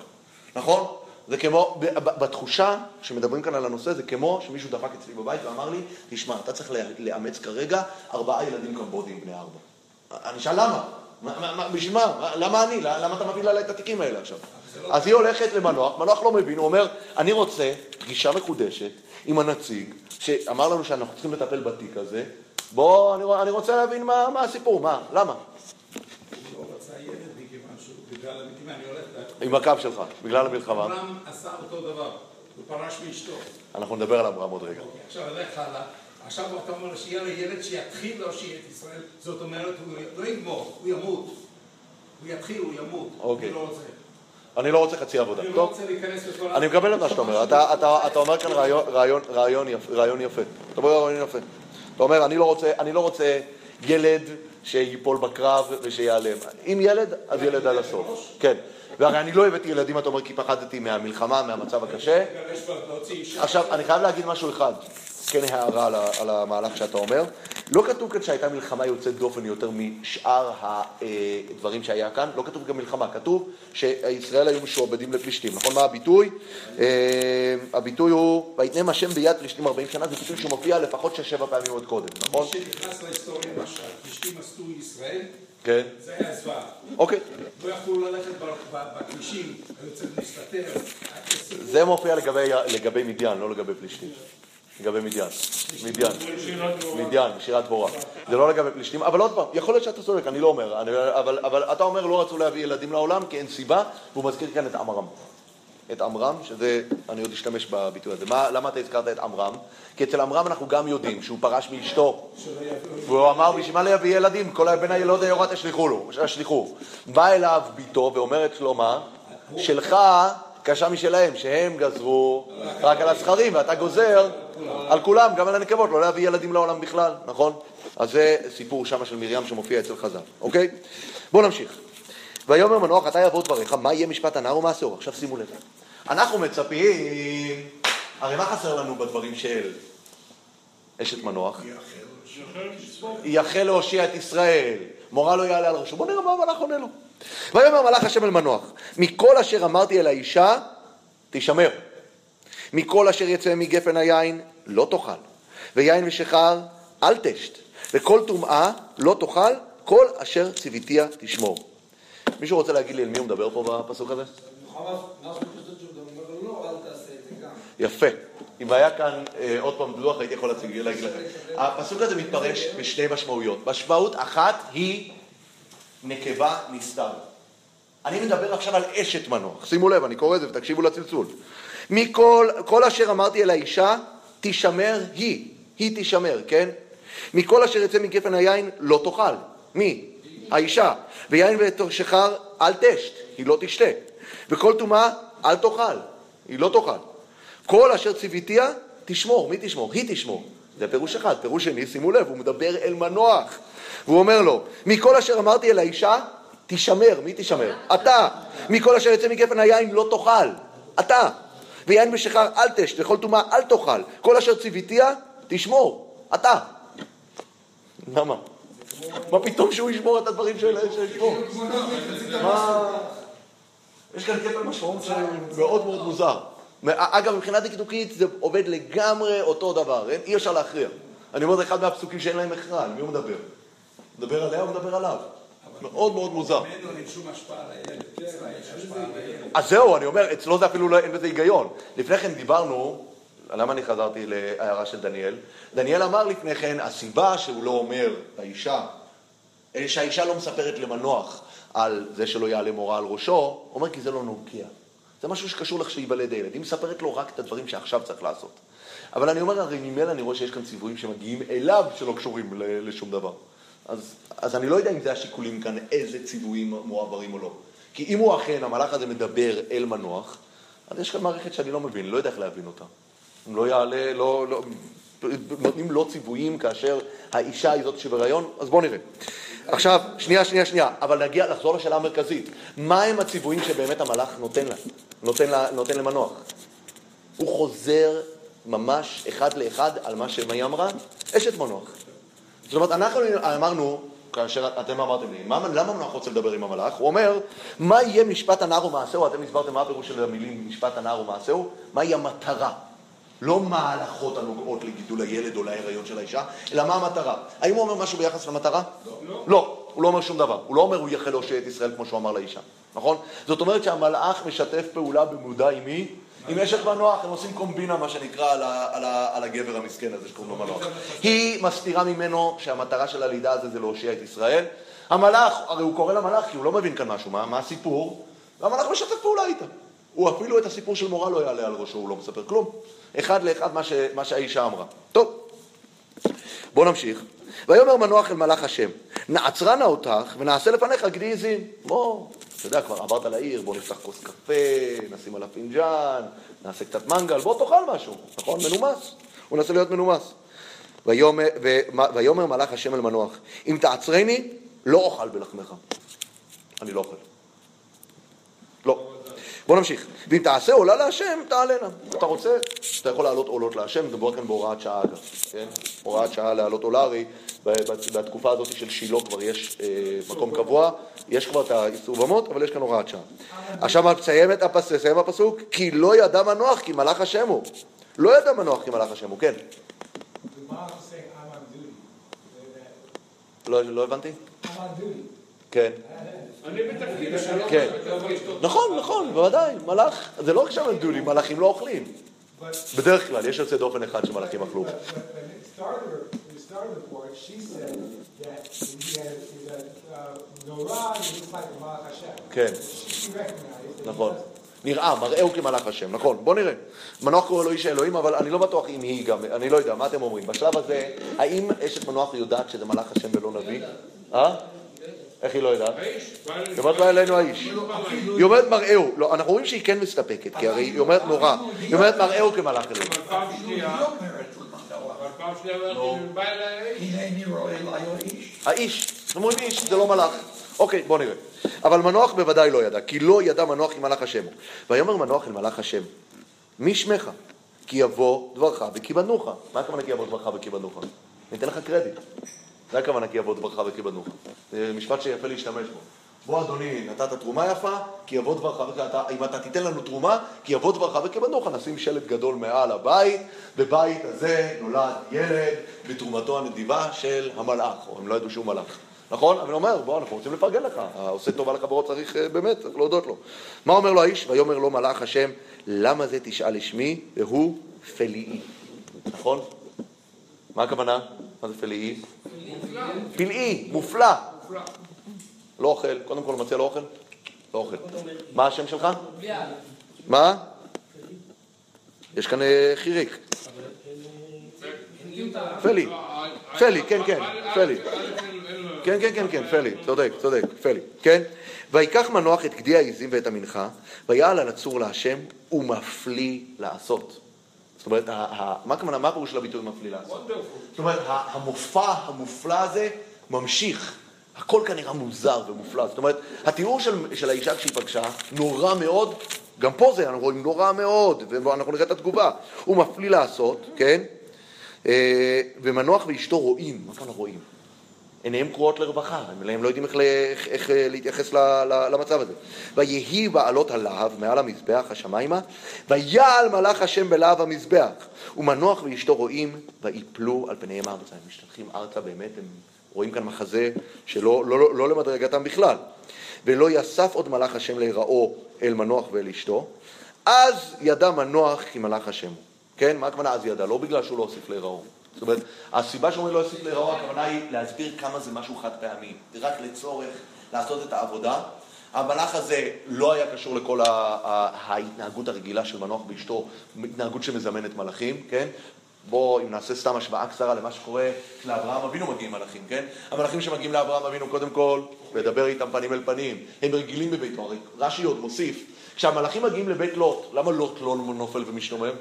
נכון? זה כמו, בתחושה שמדברים כאן על הנושא, זה כמו שמישהו דפק אצלי בבית ואמר לי, תשמע, אתה צריך לאמץ כרגע ארבעה ילדים קמבודים בני ארבע. אני אשאל למה? בשביל מה? מה- למה אני? למה אתה מביא עליי את התיקים האלה עכשיו? אז היא הולכת למנוח, מנוח לא מבין, הוא אומר, אני רוצה פגישה מחודשת עם הנציג, שאמר לנו שאנחנו צריכים לטפל בתיק הזה, בוא, אני, אני רוצה להבין מה, מה הסיפור, מה, למה? לא עם הקו שלך, בגלל המלחמה. אברהם עשה אותו דבר, הוא פרש מאשתו. אנחנו נדבר על אברהם עוד רגע. אוקיי, עכשיו הלך הלאה, עכשיו אתה אומר שיהיה לו ילד שיתחיל להושיע את ישראל, זאת אומרת, הוא לא יגמור, הוא ימות. הוא יתחיל, הוא ימות. אוקיי. אני לא רוצה. אני לא רוצה חצי עבודה. אני לא טוב, רוצה להיכנס לכל... אני מקבל את מה שאתה אומר. אתה, אתה, אתה אומר כאן רעיון, יפה, רעיון יפה. אתה אומר רעיון יפה. אתה אומר, אני לא רוצה, אני לא רוצה ילד שיפול בקרב ושיעלם. אם ילד, אז ילד עד הסוף. כן. והרי אני לא הבאתי ילדים, אתה אומר, כי פחדתי מהמלחמה, מהמצב הקשה. עכשיו, אני חייב להגיד משהו אחד, כן הערה על, ה- על המהלך שאתה אומר. לא כתוב כאן שהייתה מלחמה יוצאת דופן יותר משאר הדברים שהיה כאן, לא כתוב גם מלחמה, כתוב שישראל היו משועבדים לפלישתים, נכון מה הביטוי? אה, הביטוי הוא, ויתנם השם ביד פלישתים 40 שנה, זה ביטוי שמופיע לפחות שש שבע פעמים עוד קודם, נכון? מי שנכנס להיסטוריה, מה שהפלישתים עשו ישראל, כן. זה היה זוועה. אוקיי. לא יכלו ללכת בכבישים, היו צריכים להסתתר. זה מופיע לגבי מדיין, לא לגבי פלישתים. לגבי מדיין. מדיין. מדיין, שירת דבורה. זה לא לגבי פלישתים, אבל עוד פעם, יכול להיות שאתה צודק, אני לא אומר, אני, אבל, אבל אתה אומר לא רצו להביא ילדים לעולם כי אין סיבה, והוא מזכיר כאן את עמרם. את עמרם, שזה, אני עוד אשתמש בביטוי הזה. מה, למה אתה הזכרת את עמרם? כי אצל עמרם אנחנו גם יודעים שהוא פרש מאשתו. והוא אמר, בשביל מה להביא ילדים? כל הבן הילוד היורת השליחו לו, השליחו. בא אליו ביתו ואומרת לו מה? שלך קשה משלהם, שהם גזרו רק על הזכרים, ואתה גוזר על כולם, גם על הנקבות, לא להביא ילדים לעולם בכלל, נכון? אז זה סיפור שמה של מרים שמופיע אצל חז"ל, אוקיי? בואו נמשיך. ויאמר מנוח, אתה יבוא דבריך, מה יהיה משפט הנער ומעשהו? עכשיו שימו לב. אנחנו מצפים, הרי מה חסר לנו בדברים של אשת מנוח? יחל להושיע את ישראל, מורה לא יעלה על ראשו. בוא נראה מה המלאך עונה לו. ויאמר מלאך השם אל מנוח, מכל אשר אמרתי אל האישה, תשמר. מכל אשר יצא מגפן היין, לא תאכל. ויין ושחר, אל תשת. וכל טומאה, לא תאכל, כל אשר ציוויתיה תשמור. מישהו רוצה להגיד לי על מי הוא מדבר פה בפסוק הזה? יפה. אם היה כאן אה, עוד פעם דוח, הייתי יכול להציג, להגיד לכם. הפסוק הזה מתפרש בשתי משמעויות. משמעות אחת היא נקבה נסתר. אני מדבר עכשיו על אשת מנוח. שימו לב, אני קורא את זה ותקשיבו לצלצול. מכל כל אשר אמרתי אל האישה, תישמר היא. היא תישמר, כן? מכל אשר יצא מגפן היין לא תאכל. מי? האישה. ויין ושכר אל תשת, היא לא תשתה. וכל טומאה אל תאכל, היא לא תאכל. כל אשר ציוויתיה תשמור, מי תשמור? היא תשמור. זה פירוש אחד. פירוש שני, שימו לב, הוא מדבר אל מנוח. והוא אומר לו, מכל אשר אמרתי אל האישה, תשמר, מי תשמר? אתה. מכל אשר יצא מגפן היין לא תאכל, אתה. ויין בשכר אל תשת, וכל טומאה אל תאכל. כל אשר ציוויתיה, תשמור, אתה. למה? מה פתאום שהוא ישמור את הדברים שישמור? מה... יש כאן כפל משמעות מאוד מאוד מוזר. אגב, מבחינה דקדוקית זה עובד לגמרי אותו דבר, אי אפשר להכריע. אני אומר, זה אחד מהפסוקים שאין להם הכרעה, על מי הוא מדבר? מדבר עליה או מדבר עליו? מאוד מאוד מוזר. ממנו אין שום השפעה על הילד. אצלה יש השפעה על הילד. אז זהו, אני אומר, אצלו זה אפילו לא, אין בזה היגיון. לפני כן דיברנו, למה אני חזרתי להערה של דניאל? דניאל אמר לפני כן, הסיבה שהוא לא אומר לאישה, אה, שהאישה לא מספרת למנוח על זה שלא יעלה מורה על ראשו, אומר כי זה לא נוגע. זה משהו שקשור לך שייוולד הילד. היא מספרת לו רק את הדברים שעכשיו צריך לעשות. אבל אני אומר, הרי ממילא אני רואה שיש כאן ציוויים שמגיעים אליו שלא קשורים ל- לשום דבר. אז, אז אני לא יודע אם זה השיקולים כאן, איזה ציוויים מועברים או לא. כי אם הוא אכן, המלאך הזה מדבר אל מנוח, אז יש כאן מערכת שאני לא מבין, לא יודע איך להבין אותה. אם לא יעלה, לא, לא, נותנים לו ציוויים כאשר האישה היא זאת שבהיריון, אז בואו נראה. עכשיו, שנייה, שנייה, שנייה, אבל נגיע, לחזור לשאלה המרכזית. מה הם הציוויים שבאמת המלאך נותן לה, נותן, לה, נותן למנוח? הוא חוזר ממש אחד לאחד על מה שמאי אמרה, אשת מנוח. זאת אומרת, אנחנו אמרנו, כאשר אתם אמרתם לי, מה, למה מנוח רוצה לדבר עם המלאך? הוא אומר, מה יהיה משפט הנער ומעשהו? אתם הסברתם מה הפירוש של המילים משפט הנער ומעשהו? מהי המטרה? לא מה ההלכות הנוגעות לגידול הילד או להיריון של האישה, אלא מה המטרה. האם הוא אומר משהו ביחס למטרה? לא. לא, הוא לא אומר שום דבר. הוא לא אומר הוא יחל להושיע את ישראל כמו שהוא אמר לאישה, נכון? זאת אומרת שהמלאך משתף פעולה במודע עם מי? עם אשת מנוח, הם עושים קומבינה, מה שנקרא, על, ה, על, ה, על הגבר המסכן הזה שקוראים לו מנוח. היא מסתירה ממנו שהמטרה של הלידה הזה זה להושיע את ישראל. המלאך, הרי הוא קורא למלאך כי הוא לא מבין כאן משהו, מה, מה הסיפור? והמלאך משתף פעולה איתה. הוא אפילו את הסיפור של מורה לא יעלה על ראשו, הוא לא מספר כלום. אחד לאחד מה, ש, מה שהאישה אמרה. טוב, בואו נמשיך. ויאמר מנוח אל מלאך השם, נעצרה נא אותך ונעשה לפניך גדי עזים. בוא, אתה יודע, כבר עברת לעיר, בוא נפתח כוס קפה, נשים עליו פינג'אן, נעשה קצת מנגל, בוא תאכל משהו, נכון? מנומס. הוא מנסה להיות מנומס. ויאמר מלאך השם אל מנוח, אם תעצרני, לא אוכל בלחמך. אני לא אוכל. לא. בוא נמשיך. ואם תעשה עולה להשם, תעלנה. אתה רוצה, אתה יכול להעלות עולות להשם, מדובר כאן בהוראת שעה אגב, כן? הוראת שעה להעלות עולה, הרי ב- ב- בתקופה הזאת של שילה כבר יש אה, מקום קבוע, יש כבר את האיסור במות, אבל יש כאן הוראת שעה. עכשיו מסיים את הפסוק, כי לא ידע מנוח כי מלאך השם הוא. לא ידע מנוח כי מלאך השם הוא, כן. לא, לא הבנתי? כן. אני בתפקיד, כן. נכון, נכון, בוודאי, מלאך, זה לא רק שם דולי, מלאכים לא אוכלים. בדרך כלל, יש יוצא דופן אחד שמלאכים אכלו. כן, נכון. נראה, מראהו כמלאך השם, נכון, בוא נראה. מנוח קורא לו איש האלוהים, אבל אני לא בטוח אם היא גם, אני לא יודע, מה אתם אומרים? בשלב הזה, האם אשת מנוח יודעת שזה מלאך השם ולא נביא? אה? איך היא לא יודעת? האיש, בא אלינו- היא אומרת בא אלינו האיש. היא אומרת מראהו, לא, אנחנו רואים שהיא כן מסתפקת, כי הרי היא אומרת נורא. היא אומרת מראהו כמלאך אלוהים. אבל פעם שנייה, לא אומרת למנוע. אבל פעם שנייה אומרת, בא אליי האיש. אליי האיש. האיש, אומרים איש, זה לא מלאך. אוקיי, בוא נראה. אבל מנוח בוודאי לא ידע, כי לא ידע מנוח כי מלאך השם הוא. ויאמר מנוח אל מלאך השם, מי שמך? כי יבוא דברך וכיבדנוך. מה הכוונה כי יבוא דברך וכיבדנוך? אני אתן לך קרדיט. זה הכוונה כי יבוא דברך וכיבדנוך. זה משפט שיפה להשתמש בו. בוא אדוני, נתת תרומה יפה, כי יבוא דברך, ואתה, אם אתה תיתן לנו תרומה, כי יבוא דברך וכיבדנוך, נשים שלט גדול מעל הבית, בבית הזה נולד ילד בתרומתו הנדיבה של המלאך, או הם לא ידעו שהוא מלאך. נכון? אבל הוא אומר, בוא, אנחנו רוצים לפרגן לך, העושה טובה לחברו צריך, אה, באמת, צריך להודות לו. מה אומר לו האיש? ויאמר לו מלאך השם, למה זה תשאל לשמי? והוא פלאי. נכון? מה הכוונה? מה זה פלאי? פלאי, מופלא. לא אוכל, קודם כל מציע לא אוכל? לא אוכל. מה השם שלך? מה? יש כאן אה, חיריק. פלי. פלי, כן, כן, פלי. כן, כן, כן, כן, פלי, צודק, צודק, פלי, כן? ויקח מנוח את גדי העזים ואת המנחה, ויעל על הצור להשם, ומפליא לעשות. זאת אומרת, ה- ה- מה הכוונה, מה הפירוש של הביטוי מפליא לעשות? זאת אומרת, המופע המופלא הזה ממשיך. הכל כאן נראה מוזר ומופלא. זאת אומרת, התיאור של, של האישה כשהיא פגשה, נורא מאוד, גם פה זה, אנחנו רואים נורא מאוד, ואנחנו נראה את התגובה. הוא מפליא לעשות, כן? אה, ומנוח ואשתו רואים, מה כאן רואים? עיניהם קרועות לרווחה, הם לא יודעים איך, איך, איך אה, להתייחס ל, ל, למצב הזה. ויהי בעלות הלהב מעל המזבח השמיימה, ויעל מלאך השם בלהב המזבח. ומנוח ואשתו רואים, ויפלו על פניהם ארצה. הם משתלחים ארצה באמת, הם רואים כאן מחזה שלא לא, לא, לא למדרגתם בכלל. ולא יסף עוד מלאך השם להיראו אל מנוח ואל אשתו, אז ידע מנוח כי מלאך השם הוא. כן? מה הכוונה אז ידע? לא בגלל שהוא לא הוסיף להיראו. זאת אומרת, הסיבה שאומרים לא הוסיף להיראו, הכוונה היא להסביר כמה זה משהו חד פעמי. רק לצורך לעשות את העבודה. המלאך הזה לא היה קשור לכל ההתנהגות הרגילה של מנוח ואשתו, התנהגות שמזמנת מלאכים, כן? בואו, אם נעשה סתם השוואה קצרה למה שקורה, לאברהם אבינו מגיעים מלאכים, כן? המלאכים שמגיעים לאברהם אבינו, קודם כל, לדבר איתם פנים אל פנים. הם רגילים בביתו, הרי רש"י עוד מוסיף, כשהמלאכים מגיעים לבית לוט, למה לוט לא נופל ומשתומם?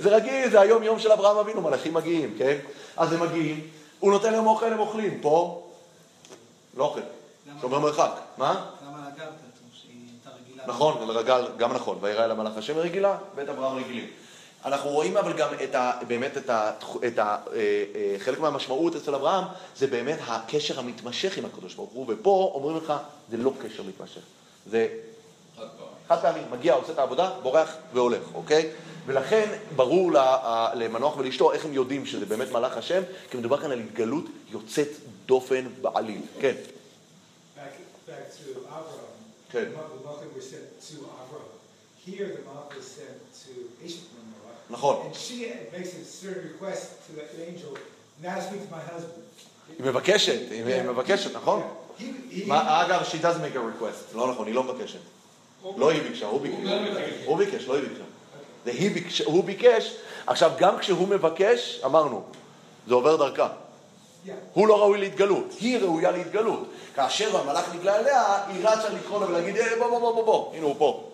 זה רגיל, זה היום יום של אברהם אבינו, מלאכים מגיעים, כן? אז הם מגיעים, הוא נותן להם אוכל, הם אוכלים. פה, לא אוכל, שומר מרחק. מה? למה לגרת אותו, שהיא הייתה רגילה? נכון, רגל, גם נכון, וירא אל המלאך השם רגילה, בית אברהם רגילים. אנחנו רואים אבל גם את ה, באמת את ה, את ה, אה, אה, חלק מהמשמעות אצל אברהם זה באמת הקשר המתמשך עם הקדוש ברוך הוא, ופה אומרים לך, זה לא קשר מתמשך, זה חד פעמי, מגיע, עושה את העבודה, בורח והולך, אוקיי? ולכן ברור למנוח ולאשתו איך הם יודעים שזה באמת מלאך השם, כי מדובר כאן על התגלות יוצאת דופן בעליל. כן, Ishmael. נכון. היא מבקשת, היא מבקשת, נכון? אגב, she does make a request, לא נכון, היא לא מבקשת. לא היא ביקשה, הוא ביקש. הוא ביקש, לא היא ביקשה. זה ביקש, הוא ביקש, עכשיו גם כשהוא מבקש, אמרנו, זה עובר דרכה. yeah. הוא לא ראוי להתגלות, היא ראויה להתגלות. כאשר המלאך נגלה אליה, היא רצה לקרוא לו ולהגיד, "אה, בוא, בוא, בוא, בוא, בוא, הנה הוא פה.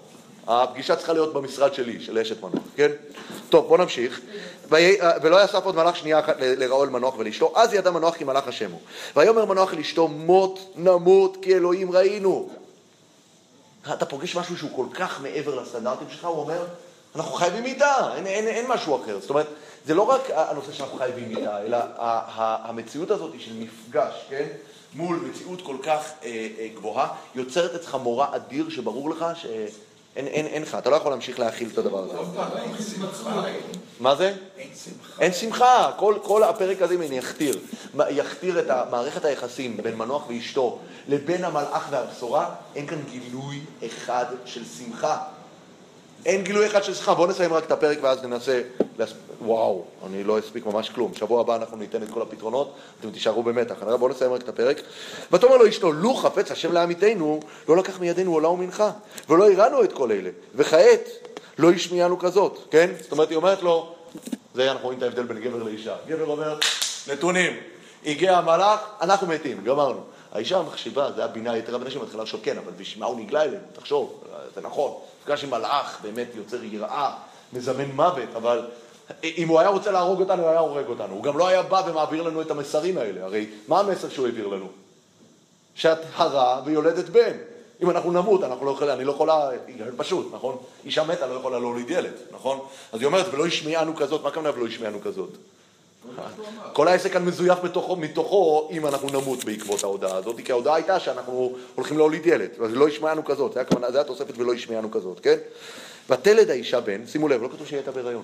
הפגישה צריכה להיות במשרד שלי, של אשת מנוח, כן? טוב, בוא נמשיך. ולא יסף עוד מלאך שנייה אחת ל- לרעו אל מנוח ולאשתו, אז ידע מנוח כי מלאך השם הוא. ויאמר מנוח אל אשתו, מות נמות כי אלוהים ראינו. אתה פוגש משהו שהוא כל כך מעבר לסטנדרטים שלך, הוא אומר, אנחנו חייבים מיטה, אין, אין, אין משהו אחר. זאת אומרת, זה לא רק הנושא שאנחנו חייבים מיטה, אלא המציאות הזאת של מפגש, כן? מול מציאות כל כך אה, אה, גבוהה, יוצרת אצלך מורא אדיר שברור לך שאין אין, אין לך, אתה לא יכול להמשיך להכיל את הדבר הזה. מה זה? אין שמחה. אין שמחה, כל, כל הפרק הזה מין יכתיר, מה- יכתיר את מערכת היחסים בין מנוח ואשתו לבין המלאך והבשורה, אין כאן גילוי אחד של שמחה. אין גילוי אחד של שמחה, בואו נסיים רק את הפרק ואז ננסה, להס... וואו, אני לא אספיק ממש כלום, שבוע הבא אנחנו ניתן את כל הפתרונות, אתם תישארו במתח, בואו נסיים רק את הפרק. ותאמר לו אשתו, לו חפץ השם לעמיתנו, לא לקח מידינו עולה ומנחה, ולא הראנו את כל אלה, וכעת לא השמיענו כזאת, כן? זאת אומרת, היא אומרת לו, זה אנחנו רואים את ההבדל בין גבר לאישה. גבר אומר, נתונים, הגיע המלאך, אנחנו מתים, גמרנו. האישה מחשיבה, זה הבינה היתרה בנשים, מתחילה לחשוב, כן, אבל בשביל מה הוא נגלה אלינו? תחשוב, זה נכון. מפגש עם מלאך באמת יוצר יראה, מזמן מוות, אבל אם הוא היה רוצה להרוג אותנו, הוא היה הורג אותנו. הוא גם לא היה בא ומעביר לנו את המסרים האלה. הרי מה המסר שהוא העביר לנו? שאת הרה ויולדת בן. אם אנחנו נמות, אנחנו לא יכולים, אני לא יכולה, פשוט, נכון? אישה מתה לא יכולה להוליד ילד, נכון? אז היא אומרת, ולא השמיענו כזאת, מה הכוונה ולא השמיענו כזאת? כל העסק כאן מזויף מתוכו, מתוכו אם אנחנו נמות בעקבות ההודעה הזאת, כי ההודעה הייתה שאנחנו הולכים להוליד ילד, אז לא השמענו כזאת, זה הכוונה, זה התוספת ולא השמענו כזאת, כן? ותלד האישה בן, שימו לב, לא כתוב שהיא הייתה בהיריון.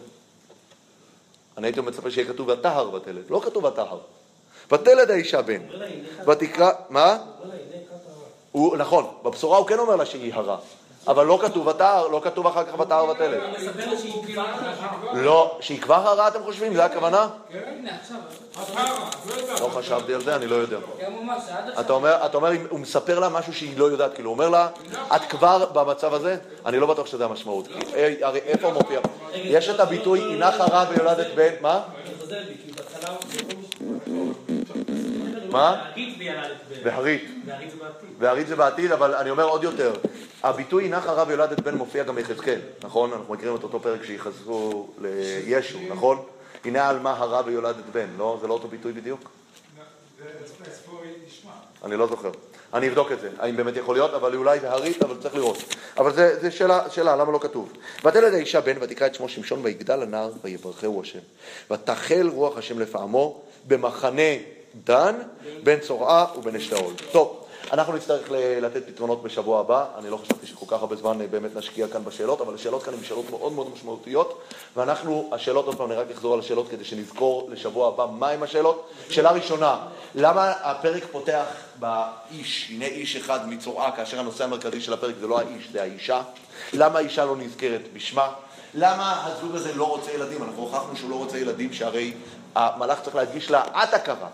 אני הייתי מצפה שיהיה כתוב ותהר ותלד, לא כתוב ותהר. ותלד האישה בן. ותקרא, מה? הוא, נכון, בבשורה הוא כן אומר לה שהיא הרה. אבל לא כתוב ותער, לא כתוב אחר כך ותער הרה. לא, שהיא כבר הרה אתם חושבים? זה הכוונה? בטח. לא חשבתי על זה, אני לא יודע. אתה אומר, הוא מספר לה משהו שהיא לא יודעת, כאילו, הוא אומר לה, את כבר במצב הזה? אני לא בטוח שזה המשמעות. אה, הרי איפה מופיע? יש את הביטוי, הנה חרה ויולדת בן, מה? אני חוזר בי, כי בהתחלה מה? והרית. והרית זה בעתיד, אבל אני אומר עוד יותר. הביטוי הנה חרה ויולדת בן מופיע גם ביחזקאל, נכון? אנחנו מכירים את אותו פרק שיחזרו לישו, נכון? הנה עלמה הרה ויולדת בן, לא? זה לא אותו ביטוי בדיוק? אני לא זוכר. אני אבדוק את זה, האם באמת יכול להיות, אבל אולי זה הרית, אבל צריך לראות. אבל זה, זה שאלה, שאלה, למה לא כתוב? ותלד האישה בן ותקרא את שמו שמשון ויגדל הנער ויברכהו השם. ותחל רוח השם לפעמו במחנה דן בין צורעה ובין אשתאול. טוב, אנחנו נצטרך לתת פתרונות בשבוע הבא, אני לא חשבתי שכל כך הרבה זמן אה, באמת נשקיע כאן בשאלות, אבל השאלות כאן הן שאלות מאוד מאוד משמעותיות, ואנחנו, השאלות, עוד פעם, אני רק אחזור על השאלות כדי שנזכור לשבוע הבא מהם השאלות. שאלה ראשונה, למה הפרק פותח באיש, הנה איש אחד מצורעה, כאשר הנושא המרכזי של הפרק זה לא האיש, זה האישה? למה האישה לא נזכרת בשמה? למה הזוג הזה לא רוצה ילדים? אנחנו הוכחנו שהוא לא רוצה ילדים, שהרי המלאך צריך להדגיש לה, את הכרה.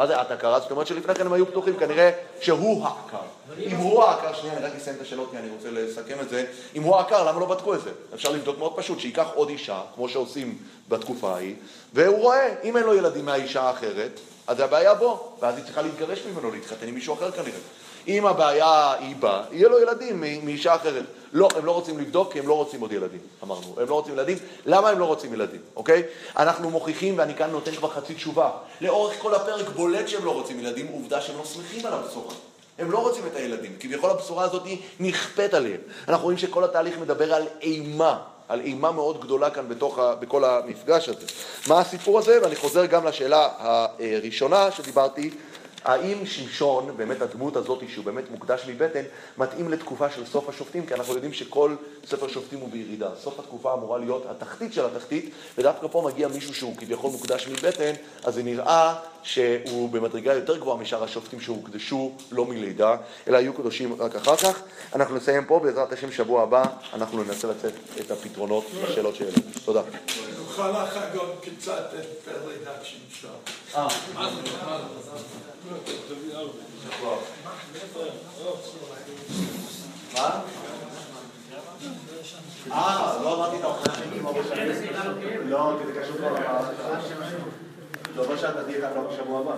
מה זה את הכרה? זאת אומרת שלפני כן הם היו פתוחים, כנראה שהוא העקר. אם הוא העקר, שנייה, אני רק אסיים את השאלות כי אני רוצה לסכם את זה. אם הוא העקר, למה לא בדקו את זה? אפשר לבדוק מאוד פשוט, שייקח עוד אישה, כמו שעושים בתקופה ההיא, והוא רואה, אם אין לו ילדים מהאישה האחרת, אז הבעיה בו, ואז היא צריכה להתגרש ממנו, להתחתן עם מישהו אחר כנראה. אם הבעיה היא בה, יהיה לו ילדים מאישה אחרת. לא, הם לא רוצים לבדוק כי הם לא רוצים עוד ילדים, אמרנו. הם לא רוצים ילדים. למה הם לא רוצים ילדים, אוקיי? אנחנו מוכיחים, ואני כאן נותן כבר חצי תשובה. לאורך כל הפרק בולט שהם לא רוצים ילדים, עובדה שהם לא שמחים על הבשורה. הם לא רוצים את הילדים, כביכול הבשורה הזאת נכפית עליהם. אנחנו רואים שכל התהליך מדבר על אימה, על אימה מאוד גדולה כאן בתוך ה, בכל המפגש הזה. מה הסיפור הזה? ואני חוזר גם לשאלה הראשונה שדיברתי, האם שמשון, באמת הדמות הזאת שהוא באמת מוקדש מבטן, מתאים לתקופה של סוף השופטים? כי אנחנו יודעים שכל ספר שופטים הוא בירידה. סוף התקופה אמורה להיות התחתית של התחתית, ודווקא פה מגיע מישהו שהוא כביכול מוקדש מבטן, אז זה נראה שהוא במדרגה יותר גבוהה משאר השופטים שהוקדשו לא מלידה, אלא היו קדושים רק אחר כך. אנחנו נסיים פה, בעזרת השם שבוע הבא, אנחנו ננסה לצאת את הפתרונות לשאלות שהעלינו. תודה. נוכל לחגוג קצת את לידת שמשון. מה? אה, לא אמרתי את ההוכחה שלי כמו בשביל. לא, כי זה קשור כבר. זה אומר שאתה תהיה כאן לא בשבוע הבא.